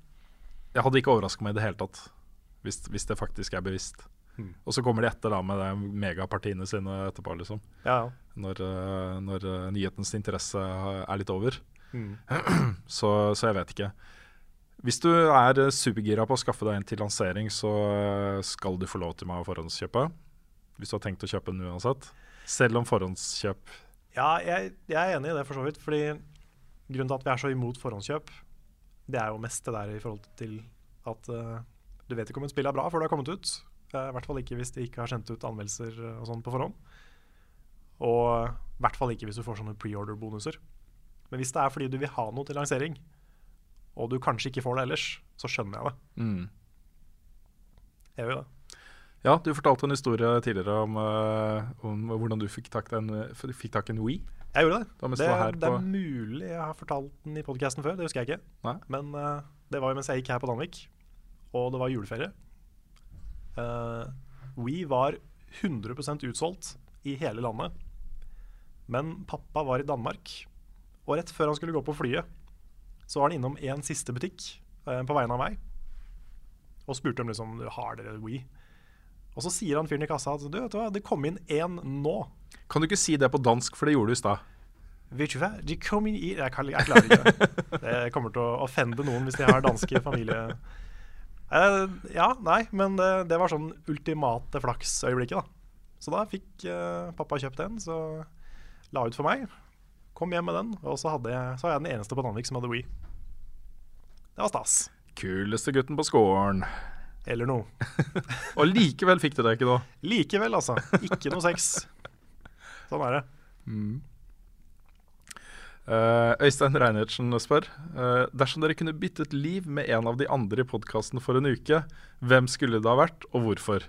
Jeg hadde ikke overraska meg i det hele tatt, hvis, hvis det faktisk er bevisst. Mm. Og så kommer de etter da med de megapartiene sine etterpå, liksom. Ja, ja. Når, uh, når eh, nyhetens interesse er litt over. Mm. Så, så jeg vet ikke. Hvis du er supergira på å skaffe deg en til lansering, så skal du få lov til meg å forhåndskjøpe. Hvis du har tenkt å kjøpe den uansett. Selv om forhåndskjøp Ja, jeg, jeg er enig i det for så vidt. Fordi grunnen til at vi er så imot forhåndskjøp, det er jo mest det der i forhold til at uh, du vet ikke om et spill er bra før det har kommet ut. Uh, I hvert fall ikke hvis de ikke har sendt ut anmeldelser eh, og sånn på forhånd. Og i hvert fall ikke hvis du får sånne preorder-bonuser. Men hvis det er fordi du vil ha noe til lansering, og du kanskje ikke får det ellers, så skjønner jeg det. mm. Jeg gjør jo det. Ja, du fortalte en historie tidligere om, uh, om hvordan du fikk tak i en, fikk tak i en Wii. Jeg gjorde det. Det, det er mulig jeg har fortalt den i podkasten før, det husker jeg ikke. Nei? Men uh, det var jo mens jeg gikk her på Danvik, og det var juleferie. Uh, We var 100% utsolgt i hele landet. Men pappa var i Danmark, og rett før han skulle gå på flyet, så var han innom en siste butikk uh, på vegne av meg og spurte om liksom, har dere We. Og så sier han fyren i kassa at du vet du hva, det kom inn én nå. Kan du ikke si det på dansk, for det gjorde du i stad? Vet du hva? De kom inn i Jeg, klarer ikke det. Det kommer til å offende noen hvis de har danske familie... Eh, ja, nei, men det, det var sånn ultimate flaksøyeblikket, da. Så da fikk uh, pappa kjøpt den, så la ut for meg. Kom hjem med den, og så, hadde jeg, så var jeg den eneste på Danvik som hadde Wii. Det var stas. Kuleste gutten på skolen. Eller noe. Og likevel fikk du det ikke, da. Likevel, altså. Ikke noe sex. Sånn er det. Eh, Øystein Reinertsen spør uh, Dersom dere kunne byttet liv med en av de andre i podkasten for en uke, hvem skulle det ha vært, og hvorfor?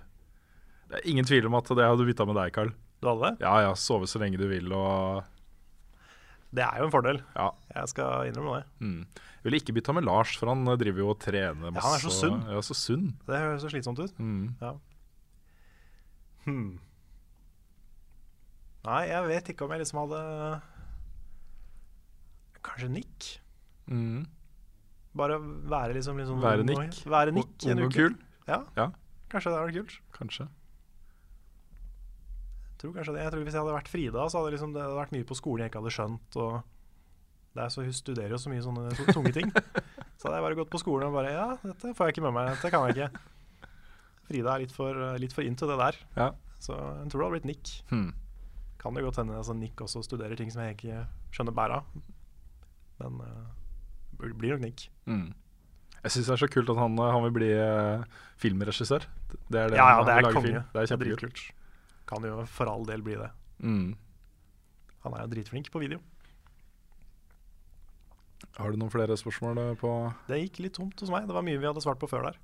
Det er ingen tvil om at det hadde bytta med deg, Carl. Du hadde det? Ja ja, sove så lenge du vil og Det er jo en fordel. Ja. Jeg skal innrømme det. Mm. Jeg ville ikke bytta med Lars, for han eh, driver jo og trener masse. Ja, han er så sunn. Ja, så sunn. Det høres så slitsomt ut. Mm. Ja. Hmm. Nei, jeg vet ikke om jeg liksom hadde Kanskje Nick? Mm. Bare være liksom, liksom Være Nick. Være Nick en uke. kul. Ja, Ja, kanskje det vært kult. kanskje. Tror kanskje det. Jeg tror Hvis jeg hadde vært Frida, så hadde liksom, det hadde vært mye på skolen jeg ikke hadde skjønt. Og det er så, hun studerer jo så mye sånne så tunge ting. så hadde jeg bare gått på skolen og bare Ja, dette får jeg ikke med meg. Dette kan jeg ikke. Frida er litt for, litt for into det der. Ja. Så jeg tror det hadde blitt Nick. Hmm. Kan det godt hende altså, Nick også studerer ting som jeg ikke skjønner bæret av. Men uh, det blir nok Nick. Mm. Jeg syns det er så kult at han, eh, han vil bli uh, filmregissør. Det er det Ja, ja, han det er lage konge. film. Det Det er kjempekult. Kan jo for all del bli det. Mm. Han er jo dritflink på video. Har du noen flere spørsmål eh, på Det gikk litt tomt hos meg. Det var mye vi hadde svart på før der.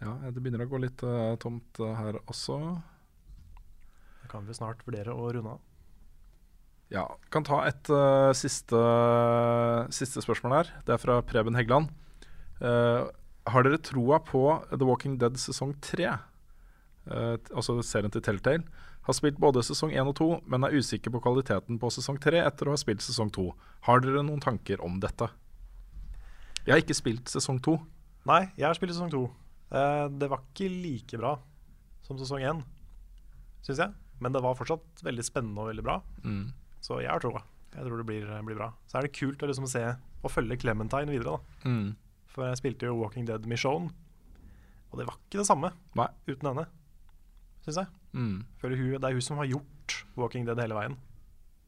Ja, det begynner å gå litt uh, tomt uh, her også. Det kan vi snart vurdere å runde av. Ja, kan ta et uh, siste, siste spørsmål her. Det er fra Preben Heggeland. Eh, har dere troa på The Walking Dead sesong tre? Eh, altså serien til Telltale, har spilt både sesong 1 og 2, men er usikker på kvaliteten på sesong 3 etter å ha spilt sesong 2. Har dere noen tanker om dette? Jeg har ikke spilt sesong 2. Nei, jeg har spilt sesong to. Eh, det var ikke like bra som sesong 1, syns jeg. Men det var fortsatt veldig spennende og veldig bra. Mm. Så jeg har troa. Jeg tror det blir, blir bra. Så er det kult å liksom se og følge Clementine videre. da Mm. For jeg spilte jo Walking Dead Michonne, og det var ikke det samme Nei. uten henne, syns jeg. Mm. Hun, det er hun som har gjort Walking Dead hele veien.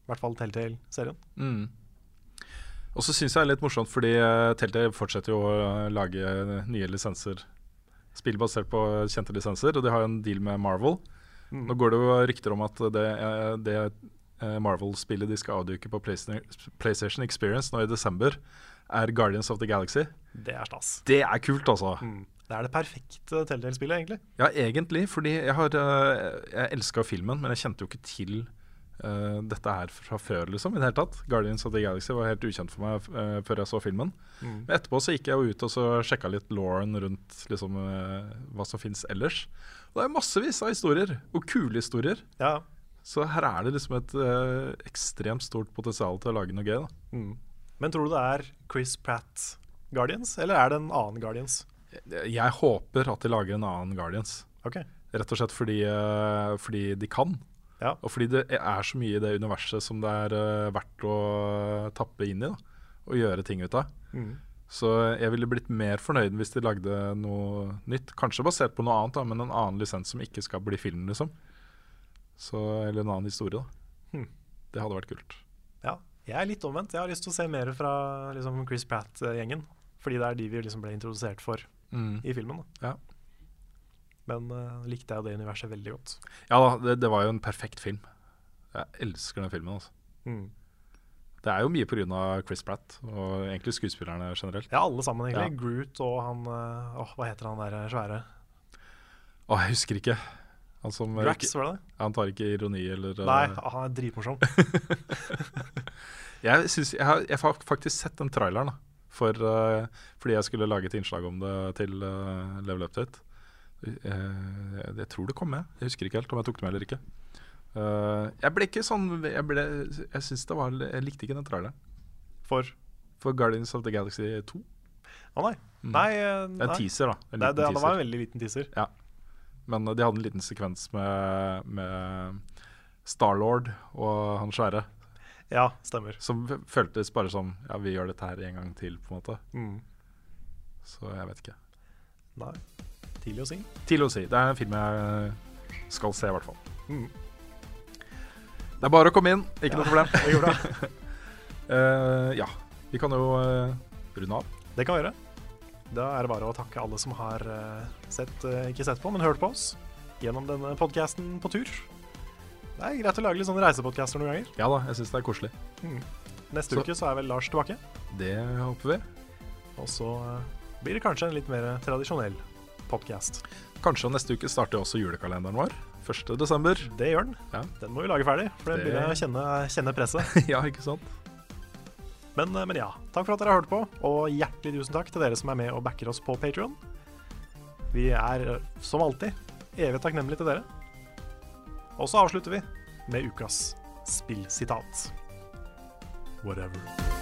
I hvert fall Telltale-serien. Mm. Og så syns jeg det er litt morsomt, fordi uh, Telltale fortsetter jo å eh, lage nye lisenser. Spill basert på kjente lisenser, og de har en deal med Marvel. Mm. Nå går det jo rykter om at det, eh, det eh, Marvel-spillet de skal avduke på PlayStation, PlayStation Experience nå i desember, er Guardians of the Galaxy. Det er stas. Det er kult, altså. Mm. Det er det perfekte Telltale-spillet, egentlig. Ja, egentlig, fordi jeg har eh, Jeg elska filmen, men jeg kjente jo ikke til uh, dette her fra før, liksom. I det hele tatt. Guardians of the Galaxy var helt ukjent for meg uh, før jeg så filmen. Mm. Men etterpå så gikk jeg jo ut og så sjekka litt Lauren rundt liksom, uh, hva som fins ellers. Og det er massevis av historier, og kule historier. Ja. Så her er det liksom et ekstremt stort potensial til å lage noe gøy. da Mm. Men tror du det er Chris Pratt Guardians, eller er det en annen Guardians? Jeg håper at de lager en annen Guardians. Okay. Rett og slett fordi, eh, fordi de kan. Ja. Og fordi det er så mye i det universet som det er eh, verdt å tappe inn i. Da, og gjøre ting ut av. Mm. Så jeg ville blitt mer fornøyd hvis de lagde noe nytt. Kanskje basert på noe annet, da, men en annen lisens som ikke skal bli film. liksom så, Eller en annen historie. da Hmm. Det hadde vært kult. Ja. Jeg er litt omvendt. Jeg har lyst til å se mer fra liksom, Chris Pratt-gjengen. Fordi det er de vi liksom ble introdusert for Mm. i filmen. Da. Ja. Men uh, likte jeg det universet veldig godt. Ja da, det, det var jo en perfekt film. Jeg elsker den filmen. altså Mm. Det er jo mye pga. Chris Pratt og egentlig skuespillerne generelt. Ja, alle sammen, egentlig. Ja. Groot og han uh, åh, Hva heter han der svære? Å, jeg husker ikke. Han som ikke, var det det? Han tar ikke ironi eller Nei, ah, han er dritmorsom. Jeg, synes, jeg, har, jeg har faktisk sett den traileren, da. For, uh, fordi jeg skulle lage et innslag om det til uh, Level Update. Uh, jeg, jeg tror det kom med. Jeg husker ikke helt om jeg tok det med eller ikke. Uh, jeg ble ikke sånn Jeg, ble, jeg synes det var Jeg likte ikke den traileren. For For Guardians of the Galaxy 2. Å nei. Mm. Nei, eh, nei. en teaser, da. En liten det, det var en veldig liten teaser. Ja. Men de hadde en liten sekvens med, med Starlord og han svære. Ja, stemmer. Som føltes bare som Ja, vi gjør dette her en gang til, på en måte. Mm. Så jeg vet ikke. Nei. Tidlig å si. Tidlig å si. Det er en film jeg skal se, i hvert fall. Mm. Det er bare å komme inn, ikke noe problem. Det går bra. uh, ja, vi kan jo uh, runde av. Det kan vi gjøre. Da er det bare å takke alle som har eh, sett, ikke sett på, men hørt på oss gjennom denne podkasten på tur. Det er greit å lage litt sånne reisepodcaster noen ganger. Ja da, jeg syns det er koselig. Neste Så- uke så er vel Lars tilbake. Det håper vi. Og så eh, blir det kanskje en litt mer tradisjonell podkast. Kanskje neste uke starter også julekalenderen vår. 1. desember. Det gjør den. Ja. Den må vi lage ferdig, for den Det- begynner jeg å kjenne, kjenne presset. ja, ikke sant? Men, eh, men ja, takk for at dere har hørt på, og hjertelig tusen takk til dere som er med og backer oss på Patreon Vi er, eh, som alltid, evig takknemlige til dere. Og så avslutter vi med ukas spillsitat. Whatever.